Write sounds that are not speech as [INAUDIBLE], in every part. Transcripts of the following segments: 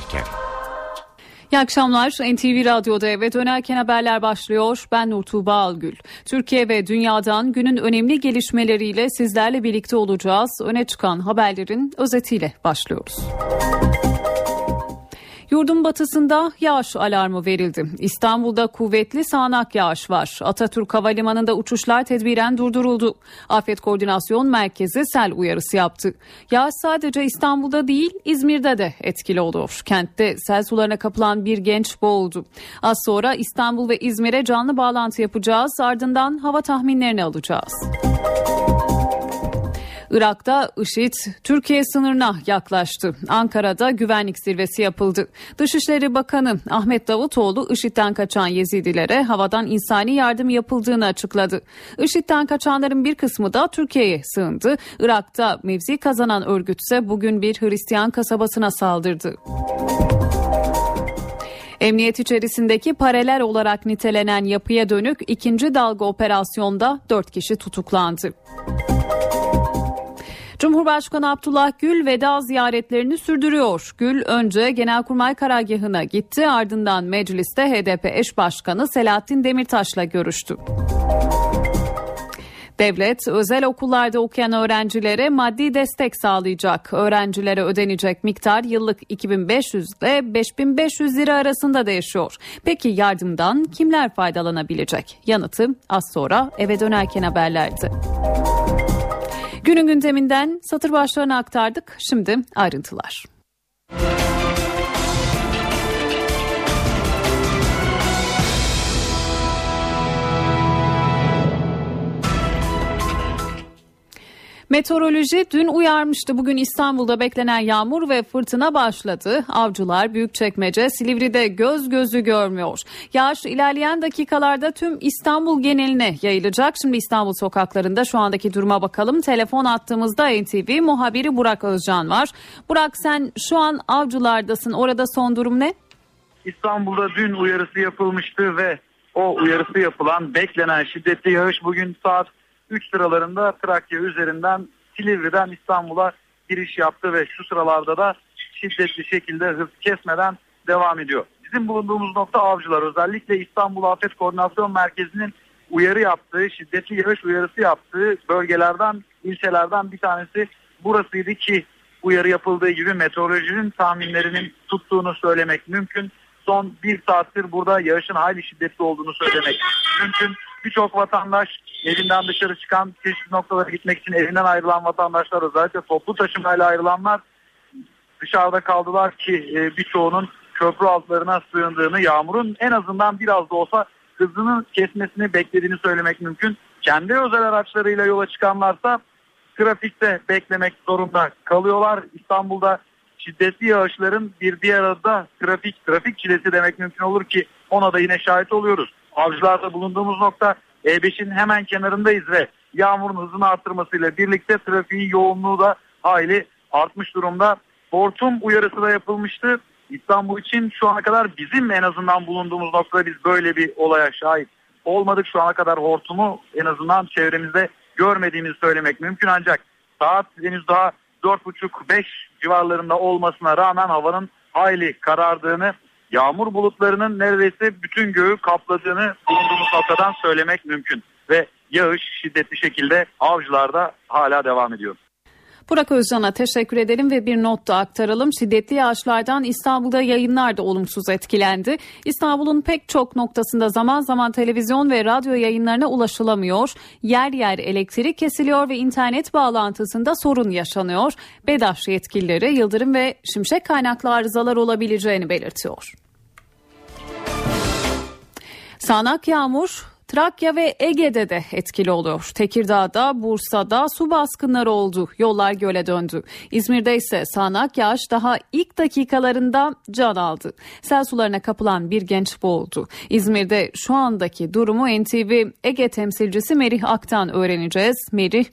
dönerken. İyi akşamlar. NTV Radyo'da eve dönerken haberler başlıyor. Ben Nur Tuğba Algül. Türkiye ve dünyadan günün önemli gelişmeleriyle sizlerle birlikte olacağız. Öne çıkan haberlerin özetiyle başlıyoruz. Yurdun batısında yağış alarmı verildi. İstanbul'da kuvvetli sağanak yağış var. Atatürk Havalimanı'nda uçuşlar tedbiren durduruldu. Afet Koordinasyon Merkezi sel uyarısı yaptı. Yağış sadece İstanbul'da değil İzmir'de de etkili oluyor. Kentte sel sularına kapılan bir genç boğuldu. Az sonra İstanbul ve İzmir'e canlı bağlantı yapacağız. Ardından hava tahminlerini alacağız. Irak'ta IŞİD Türkiye sınırına yaklaştı. Ankara'da güvenlik zirvesi yapıldı. Dışişleri Bakanı Ahmet Davutoğlu IŞİD'den kaçan Yezidilere havadan insani yardım yapıldığını açıkladı. IŞİD'den kaçanların bir kısmı da Türkiye'ye sığındı. Irak'ta mevzi kazanan örgütse bugün bir Hristiyan kasabasına saldırdı. Emniyet içerisindeki paralel olarak nitelenen yapıya dönük ikinci dalga operasyonda dört kişi tutuklandı. Cumhurbaşkanı Abdullah Gül veda ziyaretlerini sürdürüyor. Gül önce Genelkurmay Karargahı'na gitti ardından mecliste HDP eş başkanı Selahattin Demirtaş'la görüştü. Devlet özel okullarda okuyan öğrencilere maddi destek sağlayacak. Öğrencilere ödenecek miktar yıllık 2500 ile 5500 lira arasında değişiyor. Peki yardımdan kimler faydalanabilecek? Yanıtı az sonra eve dönerken haberlerde. Günün gündeminden satır başlarını aktardık. Şimdi ayrıntılar. Meteoroloji dün uyarmıştı. Bugün İstanbul'da beklenen yağmur ve fırtına başladı. Avcılar Büyükçekmece, Silivri'de göz gözü görmüyor. Yağış ilerleyen dakikalarda tüm İstanbul geneline yayılacak. Şimdi İstanbul sokaklarında şu andaki duruma bakalım. Telefon attığımızda NTV muhabiri Burak Özcan var. Burak sen şu an Avcılar'dasın. Orada son durum ne? İstanbul'da dün uyarısı yapılmıştı ve o uyarısı yapılan beklenen şiddetli yağış bugün saat 3 sıralarında Trakya üzerinden Silivri'den İstanbul'a giriş yaptı ve şu sıralarda da şiddetli şekilde hız kesmeden devam ediyor. Bizim bulunduğumuz nokta avcılar özellikle İstanbul Afet Koordinasyon Merkezi'nin uyarı yaptığı, şiddetli yağış uyarısı yaptığı bölgelerden, ilçelerden bir tanesi burasıydı ki uyarı yapıldığı gibi meteorolojinin tahminlerinin tuttuğunu söylemek mümkün. Son bir saattir burada yağışın hayli şiddetli olduğunu söylemek mümkün. Birçok vatandaş evinden dışarı çıkan çeşitli noktalara gitmek için evinden ayrılan vatandaşlar özellikle toplu taşımayla ayrılanlar dışarıda kaldılar ki e, birçoğunun köprü altlarına sığındığını yağmurun en azından biraz da olsa hızını kesmesini beklediğini söylemek mümkün. Kendi özel araçlarıyla yola çıkanlarsa trafikte beklemek zorunda kalıyorlar. İstanbul'da şiddetli yağışların bir diğer adı da trafik, trafik çilesi demek mümkün olur ki ona da yine şahit oluyoruz. Avcılarda bulunduğumuz nokta e5'in hemen kenarındayız ve yağmurun hızını arttırmasıyla birlikte trafiğin yoğunluğu da hayli artmış durumda. Hortum uyarısı da yapılmıştı. İstanbul için şu ana kadar bizim en azından bulunduğumuz noktada biz böyle bir olaya şahit olmadık. Şu ana kadar hortumu en azından çevremizde görmediğimizi söylemek mümkün ancak saat henüz daha 4.30-5 civarlarında olmasına rağmen havanın hayli karardığını yağmur bulutlarının neredeyse bütün göğü kapladığını bulunduğumuz noktadan söylemek mümkün. Ve yağış şiddetli şekilde avcılarda hala devam ediyor. Burak Özcan'a teşekkür edelim ve bir not da aktaralım. Şiddetli yağışlardan İstanbul'da yayınlar da olumsuz etkilendi. İstanbul'un pek çok noktasında zaman zaman televizyon ve radyo yayınlarına ulaşılamıyor. Yer yer elektrik kesiliyor ve internet bağlantısında sorun yaşanıyor. BEDAŞ yetkilileri yıldırım ve şimşek kaynaklı arızalar olabileceğini belirtiyor. Sağnak yağmur Trakya ve Ege'de de etkili oluyor. Tekirdağ'da, Bursa'da su baskınları oldu. Yollar göle döndü. İzmir'de ise sağanak yağış daha ilk dakikalarında can aldı. Sel sularına kapılan bir genç boğuldu. İzmir'de şu andaki durumu NTV Ege temsilcisi Merih Ak'tan öğreneceğiz. Merih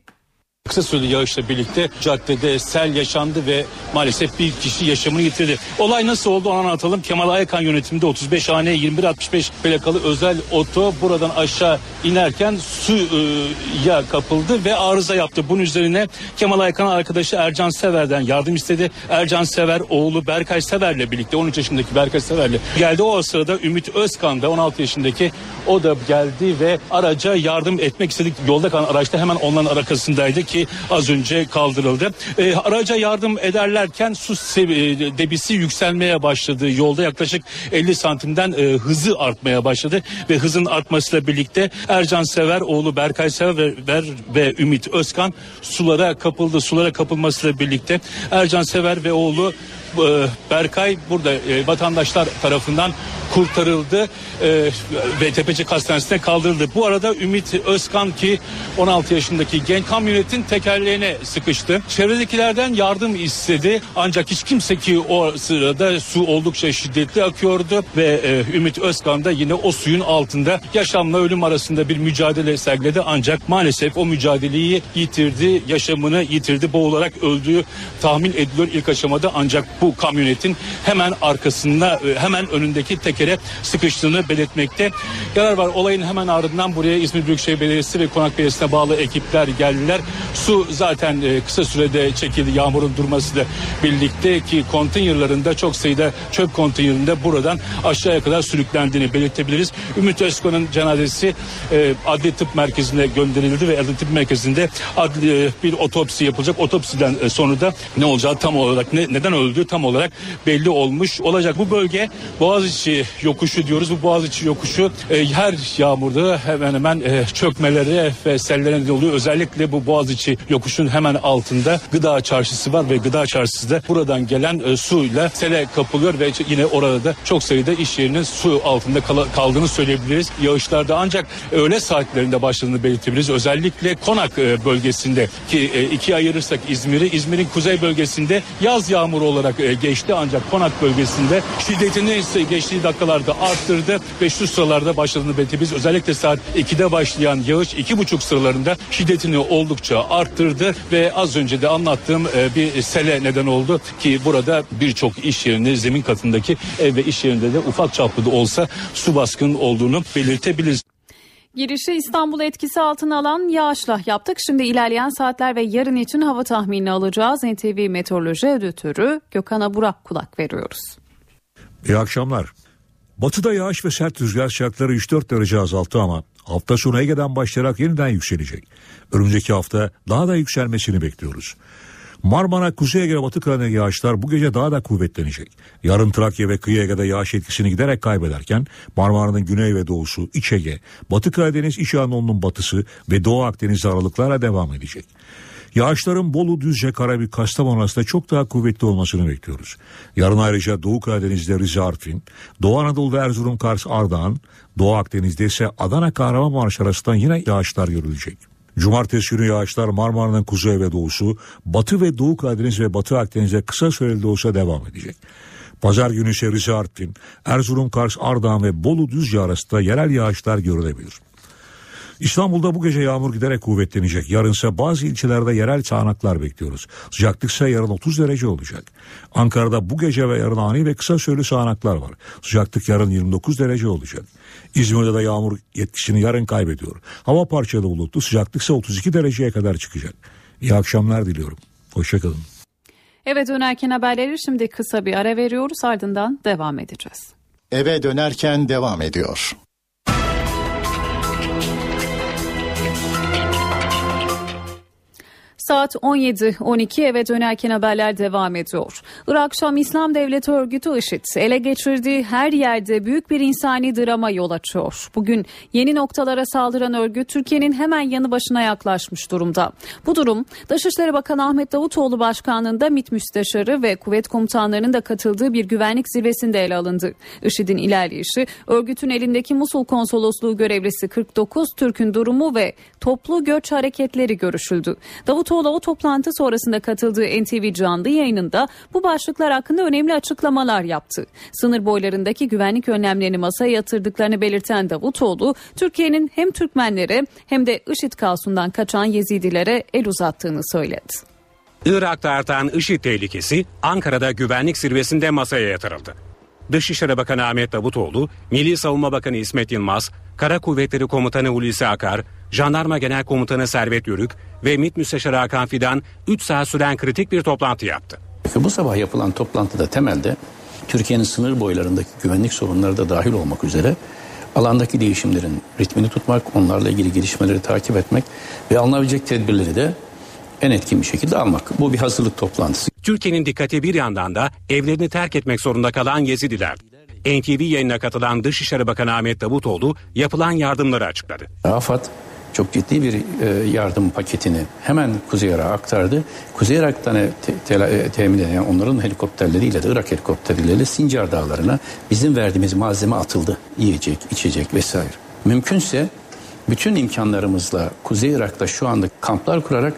Kısa süreli yağışla birlikte caddede sel yaşandı ve maalesef bir kişi yaşamını yitirdi. Olay nasıl oldu onu anlatalım. Kemal Aykan yönetiminde 35 hane 2165 plakalı özel oto buradan aşağı inerken suya kapıldı ve arıza yaptı. Bunun üzerine Kemal Aykan arkadaşı Ercan Sever'den yardım istedi. Ercan Sever oğlu Berkay Sever'le birlikte 13 yaşındaki Berkay Sever'le geldi. O sırada Ümit Özkan da 16 yaşındaki o da geldi ve araca yardım etmek istedik. Yolda kalan araçta hemen onların arkasındaydı ki az önce kaldırıldı. E, araca yardım ederlerken su sevi- debisi yükselmeye başladı. Yolda yaklaşık 50 santimden e, hızı artmaya başladı ve hızın artmasıyla birlikte Ercan Sever oğlu Berkay Sever ve Ümit Özkan sulara kapıldı. Sulara kapılmasıyla birlikte Ercan Sever ve oğlu e, Berkay burada e, vatandaşlar tarafından kurtarıldı e, ve Tepecik Hastanesi'ne kaldırıldı. Bu arada Ümit Özkan ki 16 yaşındaki genç kamyonetin tekerleğine sıkıştı. Çevredekilerden yardım istedi ancak hiç kimse ki o sırada su oldukça şiddetli akıyordu ve e, Ümit Özkan da yine o suyun altında yaşamla ölüm arasında bir mücadele sergiledi ancak maalesef o mücadeleyi yitirdi, yaşamını yitirdi, boğularak öldüğü tahmin ediliyor ilk aşamada ancak bu kamyonetin hemen arkasında e, hemen önündeki tekere sıkıştığını belirtmekte. Yarar var olayın hemen ardından buraya İzmir Büyükşehir Belediyesi ve Konak Belediyesi'ne bağlı ekipler geldiler. Su zaten e, kısa sürede çekildi yağmurun durmasıyla birlikte ki konteynerlarında çok sayıda çöp konteynerinde buradan aşağıya kadar sürüklendiğini belirtebiliriz. Ümit Özkan'ın cenazesi e, adli tıp merkezine gönderildi ve adli tıp merkezinde adli, bir otopsi yapılacak. Otopsiden e, sonra da ne olacağı tam olarak ne, neden öldüğü tam olarak belli olmuş olacak. Bu bölge Boğaziçi yokuşu diyoruz. Bu Boğaziçi yokuşu e, her yağmurda hemen hemen e, çökmelere ve sellere neden oluyor. Özellikle bu Boğaziçi yokuşun hemen altında gıda çarşısı var ve gıda çarşısı da buradan gelen e, suyla sele kapılıyor ve yine orada da çok sayıda iş yerinin su altında kal- kaldığını söyleyebiliriz. Yağışlarda ancak öğle saatlerinde başladığını belirtebiliriz. Özellikle Konak e, bölgesinde ki e, ikiye ayırırsak İzmir'i, İzmir'in kuzey bölgesinde yaz yağmuru olarak geçti ancak Konak bölgesinde şiddetini ise geçtiği dakikalarda arttırdı ve şu sıralarda başladığını belirtebiliriz. Özellikle saat 2'de başlayan yağış 2.30 sıralarında şiddetini oldukça arttırdı ve az önce de anlattığım e, bir sele neden oldu ki burada birçok iş yerinde zemin katındaki ev ve iş yerinde de ufak çaplı da olsa su baskın olduğunu belirtebiliriz. Girişi İstanbul etkisi altına alan yağışla yaptık. Şimdi ilerleyen saatler ve yarın için hava tahminini alacağız. NTV Meteoroloji Editörü Gökhan'a Burak kulak veriyoruz. İyi akşamlar. Batıda yağış ve sert rüzgar sıcakları 3-4 derece azalttı ama hafta sonu Ege'den başlayarak yeniden yükselecek. Önümüzdeki hafta daha da yükselmesini bekliyoruz. Marmara, Kuzey Ege ve Batı Karadeniz yağışlar bu gece daha da kuvvetlenecek. Yarın Trakya ve Kıyı Ege'de yağış etkisini giderek kaybederken Marmara'nın güney ve doğusu, İç Ege, Batı Karadeniz, İç Anadolu'nun batısı ve Doğu Akdeniz aralıklarla devam edecek. Yağışların Bolu, Düzce, Karabük, Kastamonu arasında çok daha kuvvetli olmasını bekliyoruz. Yarın ayrıca Doğu Karadeniz'de Rize, Artvin, Doğu Anadolu'da Erzurum, Kars, Ardahan, Doğu Akdeniz'de ise Adana, Kahramanmaraş arasından yine yağışlar görülecek. Cumartesi günü yağışlar Marmara'nın kuzey ve doğusu, Batı ve Doğu Karadeniz ve Batı Akdeniz'de kısa süreli de olsa devam edecek. Pazar günü ise Rize Artvin, Erzurum, Kars, Ardahan ve Bolu Düzce arasında yerel yağışlar görülebilir. İstanbul'da bu gece yağmur giderek kuvvetlenecek. Yarınsa bazı ilçelerde yerel sağanaklar bekliyoruz. Sıcaklık ise yarın 30 derece olacak. Ankara'da bu gece ve yarın ani ve kısa süreli sağanaklar var. Sıcaklık yarın 29 derece olacak. İzmir'de de yağmur yetkisini yarın kaybediyor. Hava parçalı bulutlu sıcaklık ise 32 dereceye kadar çıkacak. İyi akşamlar diliyorum. Hoşçakalın. Eve dönerken haberleri şimdi kısa bir ara veriyoruz ardından devam edeceğiz. Eve dönerken devam ediyor. Saat 17.12 eve dönerken haberler devam ediyor. Irak Şam İslam Devleti örgütü IŞİD ele geçirdiği her yerde büyük bir insani drama yol açıyor. Bugün yeni noktalara saldıran örgüt Türkiye'nin hemen yanı başına yaklaşmış durumda. Bu durum Dışişleri Bakanı Ahmet Davutoğlu Başkanlığında MİT Müsteşarı ve kuvvet komutanlarının da katıldığı bir güvenlik zirvesinde ele alındı. IŞİD'in ilerleyişi, örgütün elindeki Musul Konsolosluğu görevlisi 49 Türk'ün durumu ve toplu göç hareketleri görüşüldü. Davutoğlu Davutoğlu o toplantı sonrasında katıldığı NTV canlı yayınında bu başlıklar hakkında önemli açıklamalar yaptı. Sınır boylarındaki güvenlik önlemlerini masaya yatırdıklarını belirten Davutoğlu, Türkiye'nin hem Türkmenlere hem de IŞİD kaosundan kaçan Yezidilere el uzattığını söyledi. Irak'ta artan IŞİD tehlikesi Ankara'da güvenlik zirvesinde masaya yatırıldı. Dışişleri Bakanı Ahmet Davutoğlu, Milli Savunma Bakanı İsmet Yılmaz, Kara Kuvvetleri Komutanı Hulusi Akar, Jandarma Genel Komutanı Servet Yörük ve MİT Müsteşarı Hakan Fidan 3 saat süren kritik bir toplantı yaptı. Bu sabah yapılan toplantıda temelde Türkiye'nin sınır boylarındaki güvenlik sorunları da dahil olmak üzere alandaki değişimlerin ritmini tutmak, onlarla ilgili gelişmeleri takip etmek ve alınabilecek tedbirleri de en etkin bir şekilde almak. Bu bir hazırlık toplantısı. Türkiye'nin dikkati bir yandan da evlerini terk etmek zorunda kalan Yezidiler. NTV yayına katılan Dışişleri Bakanı Ahmet Davutoğlu yapılan yardımları açıkladı. AFAD çok ciddi bir e, yardım paketini hemen Kuzey Irak'a aktardı. Kuzey Irak'tan te, te, temin eden onların helikopterleriyle de Irak helikopterleriyle Sincar Dağları'na bizim verdiğimiz malzeme atıldı. Yiyecek, içecek vesaire. Mümkünse bütün imkanlarımızla Kuzey Irak'ta şu anda kamplar kurarak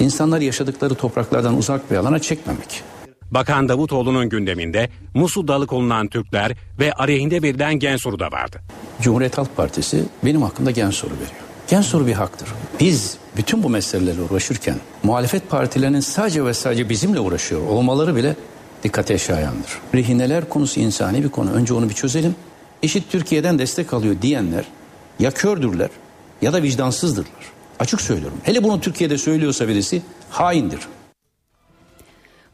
insanlar yaşadıkları topraklardan uzak bir alana çekmemek. Bakan Davutoğlu'nun gündeminde Musul'da alıkonulan Türkler ve aleyhinde verilen gen soru da vardı. Cumhuriyet Halk Partisi benim hakkında gen soru veriyor. Gen soru bir haktır. Biz bütün bu meselelerle uğraşırken muhalefet partilerinin sadece ve sadece bizimle uğraşıyor olmaları bile dikkate şayandır. Rehineler konusu insani bir konu. Önce onu bir çözelim. Eşit Türkiye'den destek alıyor diyenler ya kördürler ya da vicdansızdırlar. Açık söylüyorum. Hele bunu Türkiye'de söylüyorsa birisi haindir.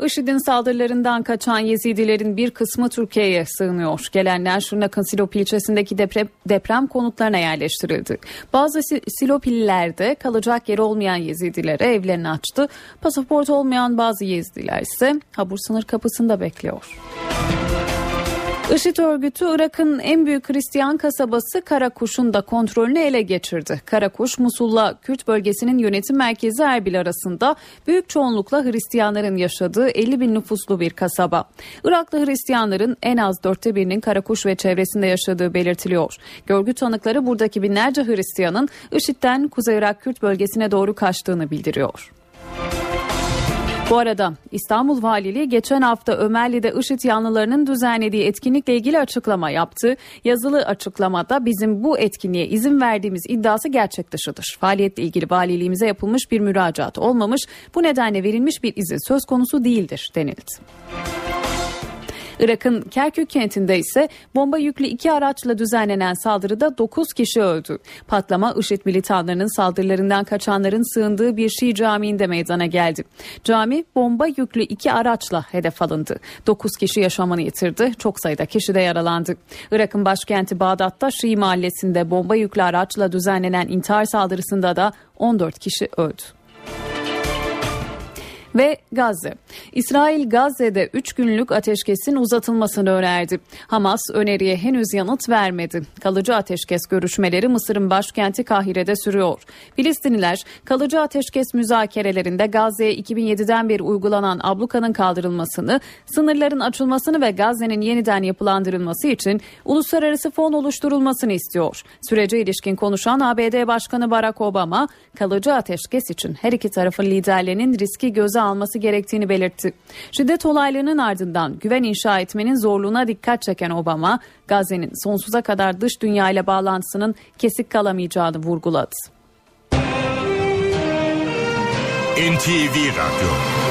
IŞİD'in saldırılarından kaçan Yezidilerin bir kısmı Türkiye'ye sığınıyor. Gelenler Şırnak'ın Silop ilçesindeki deprem, deprem konutlarına yerleştirildi. Bazı Silopillilerde kalacak yeri olmayan Yezidilere evlerini açtı. Pasaport olmayan bazı Yezidiler ise Habur sınır kapısında bekliyor. IŞİD örgütü Irak'ın en büyük Hristiyan kasabası Karakuş'un da kontrolünü ele geçirdi. Karakuş, Musul'la Kürt bölgesinin yönetim merkezi Erbil arasında büyük çoğunlukla Hristiyanların yaşadığı 50 bin nüfuslu bir kasaba. Iraklı Hristiyanların en az dörtte birinin Karakuş ve çevresinde yaşadığı belirtiliyor. Görgü tanıkları buradaki binlerce Hristiyanın IŞİD'den Kuzey Irak Kürt bölgesine doğru kaçtığını bildiriyor. Bu arada İstanbul Valiliği geçen hafta Ömerli'de IŞİD yanlılarının düzenlediği etkinlikle ilgili açıklama yaptı. Yazılı açıklamada bizim bu etkinliğe izin verdiğimiz iddiası gerçek dışıdır. Faaliyetle ilgili valiliğimize yapılmış bir müracaat olmamış, bu nedenle verilmiş bir izin söz konusu değildir denildi. Irak'ın Kerkük kentinde ise bomba yüklü iki araçla düzenlenen saldırıda 9 kişi öldü. Patlama IŞİD militanlarının saldırılarından kaçanların sığındığı bir Şii camiinde meydana geldi. Cami bomba yüklü iki araçla hedef alındı. 9 kişi yaşamını yitirdi. Çok sayıda kişi de yaralandı. Irak'ın başkenti Bağdat'ta Şii mahallesinde bomba yüklü araçla düzenlenen intihar saldırısında da 14 kişi öldü ve Gazze. İsrail Gazze'de 3 günlük ateşkesin uzatılmasını önerdi. Hamas öneriye henüz yanıt vermedi. Kalıcı ateşkes görüşmeleri Mısır'ın başkenti Kahire'de sürüyor. Filistinliler kalıcı ateşkes müzakerelerinde Gazze'ye 2007'den beri uygulanan ablukanın kaldırılmasını, sınırların açılmasını ve Gazze'nin yeniden yapılandırılması için uluslararası fon oluşturulmasını istiyor. Sürece ilişkin konuşan ABD Başkanı Barack Obama, kalıcı ateşkes için her iki tarafın liderlerinin riski göze alması gerektiğini belirtti. Şiddet olaylarının ardından güven inşa etmenin zorluğuna dikkat çeken Obama, Gazze'nin sonsuza kadar dış dünya ile bağlantısının kesik kalamayacağını vurguladı. NTV Radyo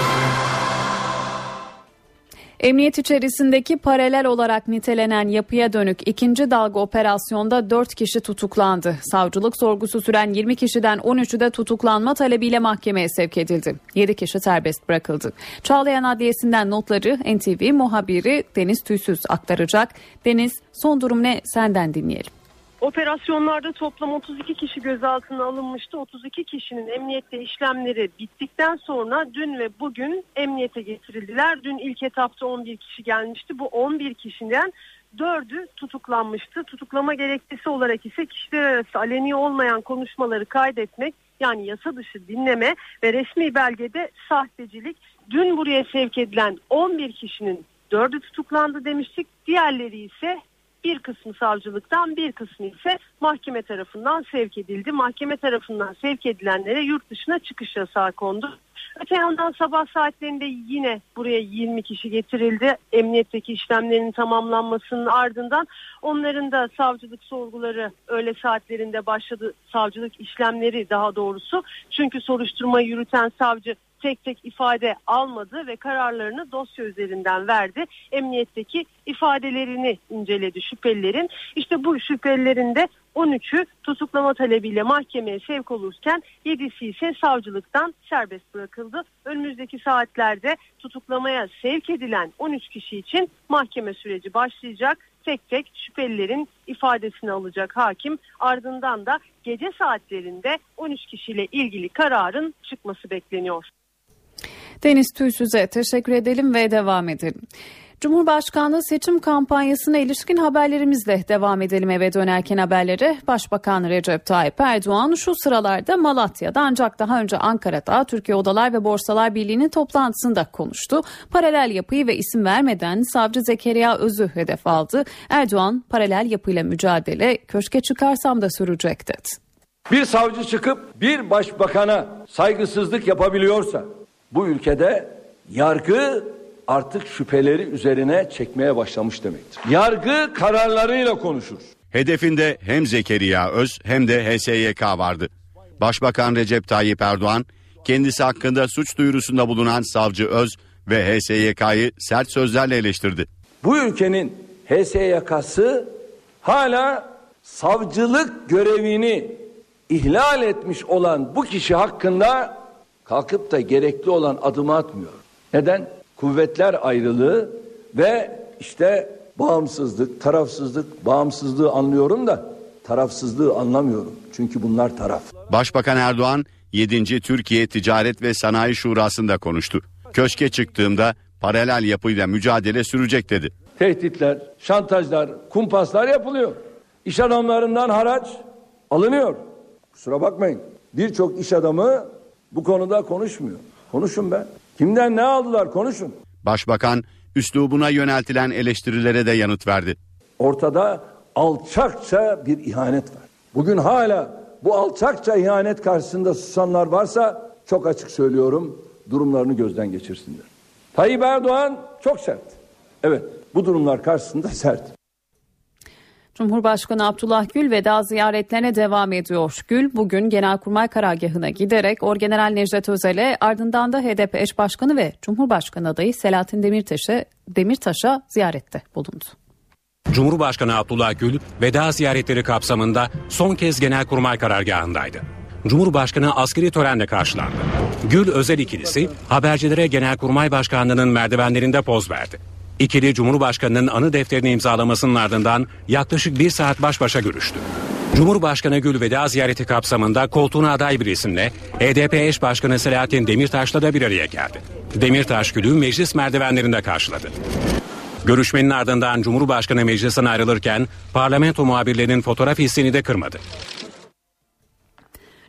Emniyet içerisindeki paralel olarak nitelenen yapıya dönük ikinci dalga operasyonda 4 kişi tutuklandı. Savcılık sorgusu süren 20 kişiden 13'ü de tutuklanma talebiyle mahkemeye sevk edildi. 7 kişi serbest bırakıldı. Çağlayan Adliyesi'nden notları NTV muhabiri Deniz Tüysüz aktaracak. Deniz son durum ne senden dinleyelim. Operasyonlarda toplam 32 kişi gözaltına alınmıştı. 32 kişinin emniyette işlemleri bittikten sonra dün ve bugün emniyete getirildiler. Dün ilk etapta 11 kişi gelmişti. Bu 11 kişiden dördü tutuklanmıştı. Tutuklama gerekçesi olarak ise kişiler arası aleni olmayan konuşmaları kaydetmek yani yasa dışı dinleme ve resmi belgede sahtecilik. Dün buraya sevk edilen 11 kişinin dördü tutuklandı demiştik. Diğerleri ise bir kısmı savcılıktan bir kısmı ise mahkeme tarafından sevk edildi. Mahkeme tarafından sevk edilenlere yurt dışına çıkış yasağı kondu. Öte yandan sabah saatlerinde yine buraya 20 kişi getirildi. Emniyetteki işlemlerin tamamlanmasının ardından onların da savcılık sorguları öğle saatlerinde başladı. Savcılık işlemleri daha doğrusu. Çünkü soruşturma yürüten savcı tek tek ifade almadı ve kararlarını dosya üzerinden verdi. Emniyetteki ifadelerini inceledi şüphelilerin. İşte bu şüphelilerin de 13'ü tutuklama talebiyle mahkemeye sevk olurken 7'si ise savcılıktan serbest bırakıldı. Önümüzdeki saatlerde tutuklamaya sevk edilen 13 kişi için mahkeme süreci başlayacak. Tek tek şüphelilerin ifadesini alacak hakim. Ardından da gece saatlerinde 13 kişiyle ilgili kararın çıkması bekleniyor. Deniz Tüysüz'e teşekkür edelim ve devam edelim. Cumhurbaşkanlığı seçim kampanyasına ilişkin haberlerimizle devam edelim eve dönerken haberlere. Başbakan Recep Tayyip Erdoğan şu sıralarda Malatya'da ancak daha önce Ankara'da Türkiye Odalar ve Borsalar Birliği'nin toplantısında konuştu. Paralel yapıyı ve isim vermeden savcı Zekeriya Öz'ü hedef aldı. Erdoğan paralel yapıyla mücadele köşke çıkarsam da sürecek dedi. Bir savcı çıkıp bir başbakana saygısızlık yapabiliyorsa bu ülkede yargı artık şüpheleri üzerine çekmeye başlamış demektir. Yargı kararlarıyla konuşur. Hedefinde hem Zekeriya Öz hem de HSYK vardı. Başbakan Recep Tayyip Erdoğan kendisi hakkında suç duyurusunda bulunan savcı Öz ve HSYK'yı sert sözlerle eleştirdi. Bu ülkenin HSYK'sı hala savcılık görevini ihlal etmiş olan bu kişi hakkında kalkıp da gerekli olan adımı atmıyor. Neden? Kuvvetler ayrılığı ve işte bağımsızlık, tarafsızlık, bağımsızlığı anlıyorum da tarafsızlığı anlamıyorum. Çünkü bunlar taraf. Başbakan Erdoğan 7. Türkiye Ticaret ve Sanayi Şurası'nda konuştu. Köşke çıktığımda paralel yapıyla mücadele sürecek dedi. Tehditler, şantajlar, kumpaslar yapılıyor. İş adamlarından haraç alınıyor. Kusura bakmayın. Birçok iş adamı bu konuda konuşmuyor. Konuşun be. Kimden ne aldılar konuşun. Başbakan üslubuna yöneltilen eleştirilere de yanıt verdi. Ortada alçakça bir ihanet var. Bugün hala bu alçakça ihanet karşısında susanlar varsa çok açık söylüyorum durumlarını gözden geçirsinler. Tayyip Erdoğan çok sert. Evet bu durumlar karşısında [LAUGHS] sert. Cumhurbaşkanı Abdullah Gül veda ziyaretlerine devam ediyor. Gül bugün Genelkurmay Karargahı'na giderek Orgeneral Necdet Özel'e ardından da HDP eş başkanı ve Cumhurbaşkanı adayı Selahattin Demirtaş'a Demirtaş'a ziyarette bulundu. Cumhurbaşkanı Abdullah Gül veda ziyaretleri kapsamında son kez Genelkurmay Karargahı'ndaydı. Cumhurbaşkanı askeri törenle karşılandı. Gül özel ikilisi habercilere Genelkurmay Başkanlığı'nın merdivenlerinde poz verdi. İkili Cumhurbaşkanı'nın anı defterini imzalamasının ardından yaklaşık bir saat baş başa görüştü. Cumhurbaşkanı Gül veda ziyareti kapsamında koltuğuna aday bir isimle HDP eş başkanı Selahattin Demirtaş'la da bir araya geldi. Demirtaş Gül'ü meclis merdivenlerinde karşıladı. Görüşmenin ardından Cumhurbaşkanı meclisten ayrılırken parlamento muhabirlerinin fotoğraf hissini de kırmadı.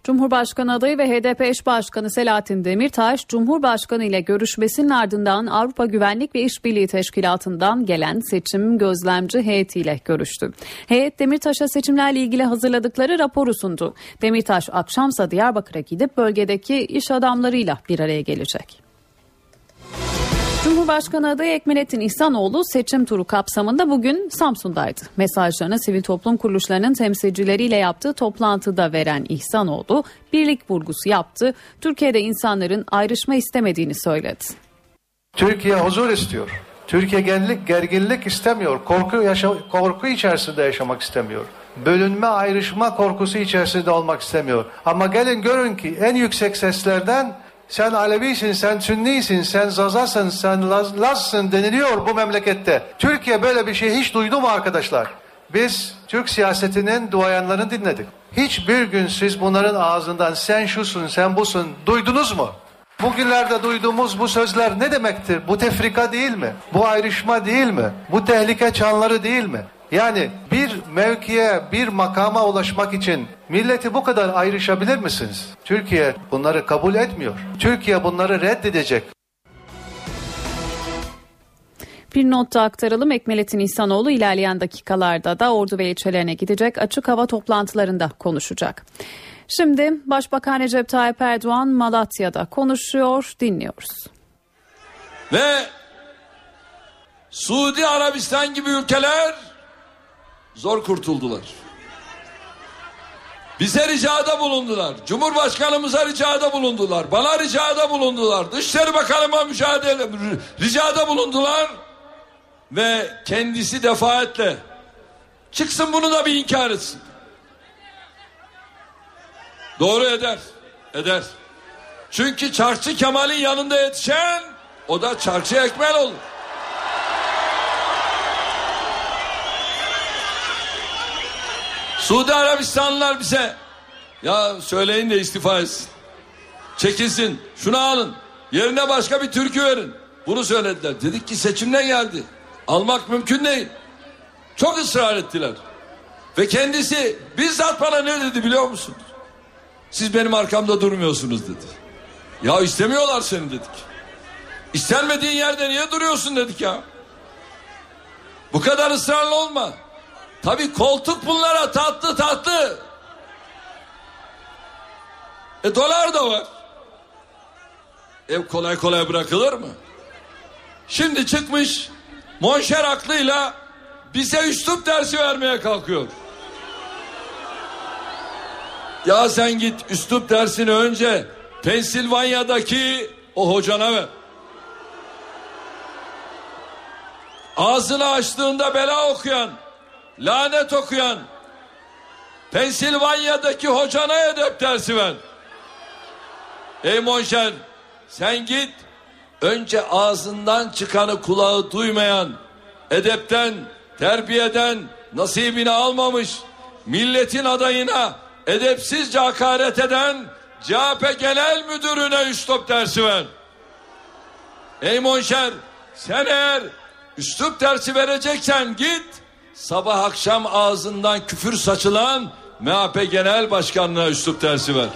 Cumhurbaşkanı adayı ve HDP eş başkanı Selahattin Demirtaş, Cumhurbaşkanı ile görüşmesinin ardından Avrupa Güvenlik ve İşbirliği Teşkilatı'ndan gelen seçim gözlemci heyetiyle görüştü. Heyet Demirtaş'a seçimlerle ilgili hazırladıkları raporu sundu. Demirtaş akşamsa Diyarbakır'a gidip bölgedeki iş adamlarıyla bir araya gelecek. Cumhurbaşkanı adayı Ekmelettin İhsanoğlu seçim turu kapsamında bugün Samsun'daydı. Mesajlarını sivil toplum kuruluşlarının temsilcileriyle yaptığı toplantıda veren İhsanoğlu birlik vurgusu yaptı. Türkiye'de insanların ayrışma istemediğini söyledi. Türkiye huzur istiyor. Türkiye gerginlik, gerginlik istemiyor. Korku, yaşa, korku içerisinde yaşamak istemiyor. Bölünme, ayrışma korkusu içerisinde olmak istemiyor. Ama gelin görün ki en yüksek seslerden sen Alevisin, sen Sünnisin, sen Zazasın, sen Laz, Lazsın deniliyor bu memlekette. Türkiye böyle bir şey hiç duydu mu arkadaşlar? Biz Türk siyasetinin duayanlarını dinledik. Hiçbir gün siz bunların ağzından sen şusun, sen busun duydunuz mu? Bugünlerde duyduğumuz bu sözler ne demektir? Bu tefrika değil mi? Bu ayrışma değil mi? Bu tehlike çanları değil mi? Yani bir mevkiye, bir makama ulaşmak için milleti bu kadar ayrışabilir misiniz? Türkiye bunları kabul etmiyor. Türkiye bunları reddedecek. Bir not da aktaralım. Ekmelettin İhsanoğlu ilerleyen dakikalarda da ordu ve ilçelerine gidecek açık hava toplantılarında konuşacak. Şimdi Başbakan Recep Tayyip Erdoğan Malatya'da konuşuyor, dinliyoruz. Ve Suudi Arabistan gibi ülkeler zor kurtuldular. Bize ricada bulundular. Cumhurbaşkanımıza ricada bulundular. Bana ricada bulundular. Dışişleri Bakanıma mücadele ricada bulundular. Ve kendisi defaatle çıksın bunu da bir inkar etsin. Doğru eder. Eder. Çünkü Çarkçı Kemal'in yanında yetişen o da Çarkçı Ekmel olur. Suudi Arabistanlılar bize ya söyleyin de istifa etsin. Çekilsin. Şunu alın. Yerine başka bir türkü verin. Bunu söylediler. Dedik ki seçimden geldi. Almak mümkün değil. Çok ısrar ettiler. Ve kendisi bizzat bana ne dedi biliyor musunuz? Siz benim arkamda durmuyorsunuz dedi. Ya istemiyorlar seni dedik. İstenmediğin yerde niye duruyorsun dedik ya. Bu kadar ısrarlı olma. Tabi koltuk bunlara tatlı tatlı. E dolar da var. Ev kolay kolay bırakılır mı? Şimdi çıkmış monşer aklıyla bize üslup dersi vermeye kalkıyor. Ya sen git üslup dersini önce Pensilvanya'daki o hocana ver. Ağzını açtığında bela okuyan, lanet okuyan, Pensilvanya'daki hocana edep dersi ver. Ey monşer sen git önce ağzından çıkanı kulağı duymayan, edepten, terbiyeden nasibini almamış, milletin adayına edepsizce hakaret eden CHP Genel Müdürüne üslup dersi ver. Ey monşer sen eğer üslup dersi vereceksen git sabah akşam ağzından küfür saçılan MHP Genel Başkanı'na üslup dersi ver.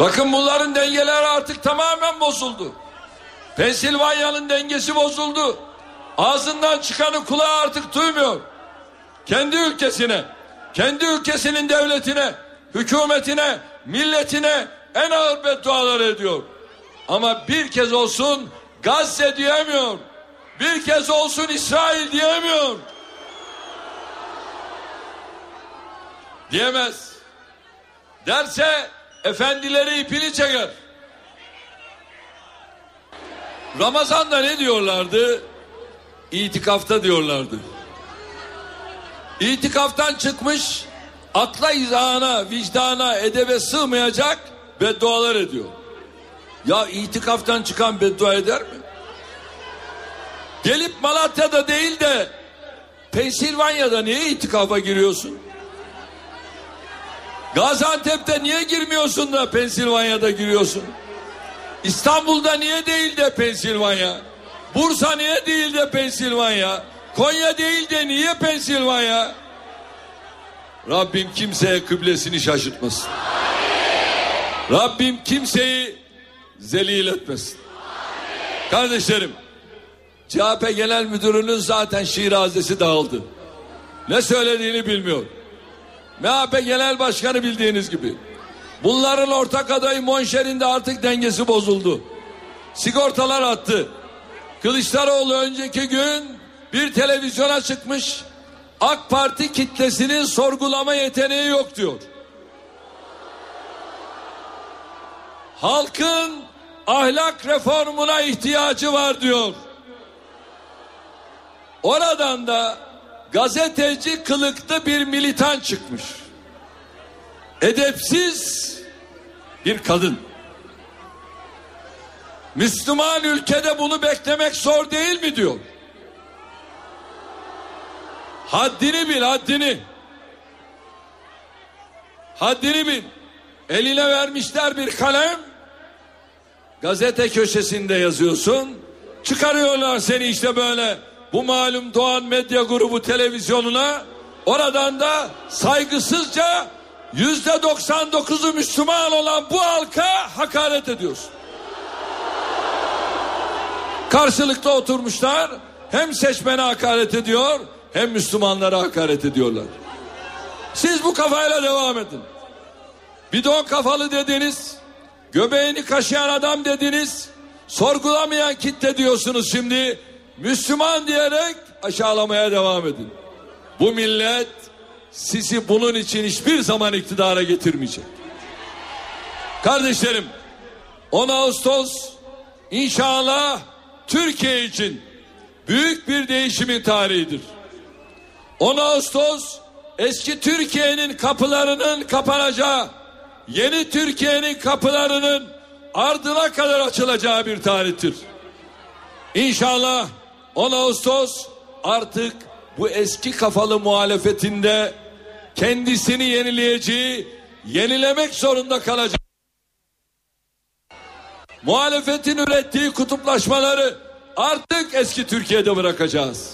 Bakın bunların dengeleri artık tamamen bozuldu. Pensilvanya'nın dengesi bozuldu. Ağzından çıkanı kulağı artık duymuyor. Kendi ülkesine, kendi ülkesinin devletine, hükümetine, milletine en ağır beddualar ediyor. Ama bir kez olsun Gazze diyemiyor. Bir kez olsun İsrail diyemiyor. Diyemez. Derse efendileri ipini çeker. Ramazan'da ne diyorlardı? İtikafta diyorlardı. İtikaftan çıkmış akla izahına, vicdana, edebe sığmayacak beddualar ediyor. Ya itikaftan çıkan beddua eder mi? Gelip Malatya'da değil de Pensilvanya'da niye itikafa giriyorsun? Gaziantep'te niye girmiyorsun da Pensilvanya'da giriyorsun? İstanbul'da niye değil de Pensilvanya? Bursa niye değil de Pensilvanya? Konya değil de niye Pensilvanya? Rabbim kimseye kıblesini şaşırtmasın. Rabbim kimseyi zelil etmesin. Kardeşlerim, CHP Genel Müdürü'nün zaten şirazesi dağıldı. Ne söylediğini bilmiyor. MHP Genel Başkanı bildiğiniz gibi. Bunların ortak adayı Monşer'in de artık dengesi bozuldu. Sigortalar attı. Kılıçdaroğlu önceki gün bir televizyona çıkmış. AK Parti kitlesinin sorgulama yeteneği yok diyor. Halkın ahlak reformuna ihtiyacı var diyor. Oradan da gazeteci kılıklı bir militan çıkmış. Edepsiz bir kadın. Müslüman ülkede bunu beklemek zor değil mi diyor. Haddini bil haddini. Haddini bil. Eline vermişler bir kalem. Gazete köşesinde yazıyorsun. Çıkarıyorlar seni işte böyle bu malum Doğan Medya Grubu televizyonuna. Oradan da saygısızca yüzde 99'u Müslüman olan bu halka hakaret ediyorsun. Karşılıklı oturmuşlar hem seçmene hakaret ediyor hem Müslümanlara hakaret ediyorlar. Siz bu kafayla devam edin. bidon kafalı dediniz, göbeğini kaşıyan adam dediniz, sorgulamayan kitle diyorsunuz şimdi. Müslüman diyerek aşağılamaya devam edin. Bu millet sizi bunun için hiçbir zaman iktidara getirmeyecek. Kardeşlerim 10 Ağustos inşallah Türkiye için büyük bir değişimin tarihidir. 10 Ağustos eski Türkiye'nin kapılarının kapanacağı, yeni Türkiye'nin kapılarının ardına kadar açılacağı bir tarihtir. İnşallah 10 Ağustos artık bu eski kafalı muhalefetinde kendisini yenileyeceği, yenilemek zorunda kalacak. Muhalefetin ürettiği kutuplaşmaları artık eski Türkiye'de bırakacağız.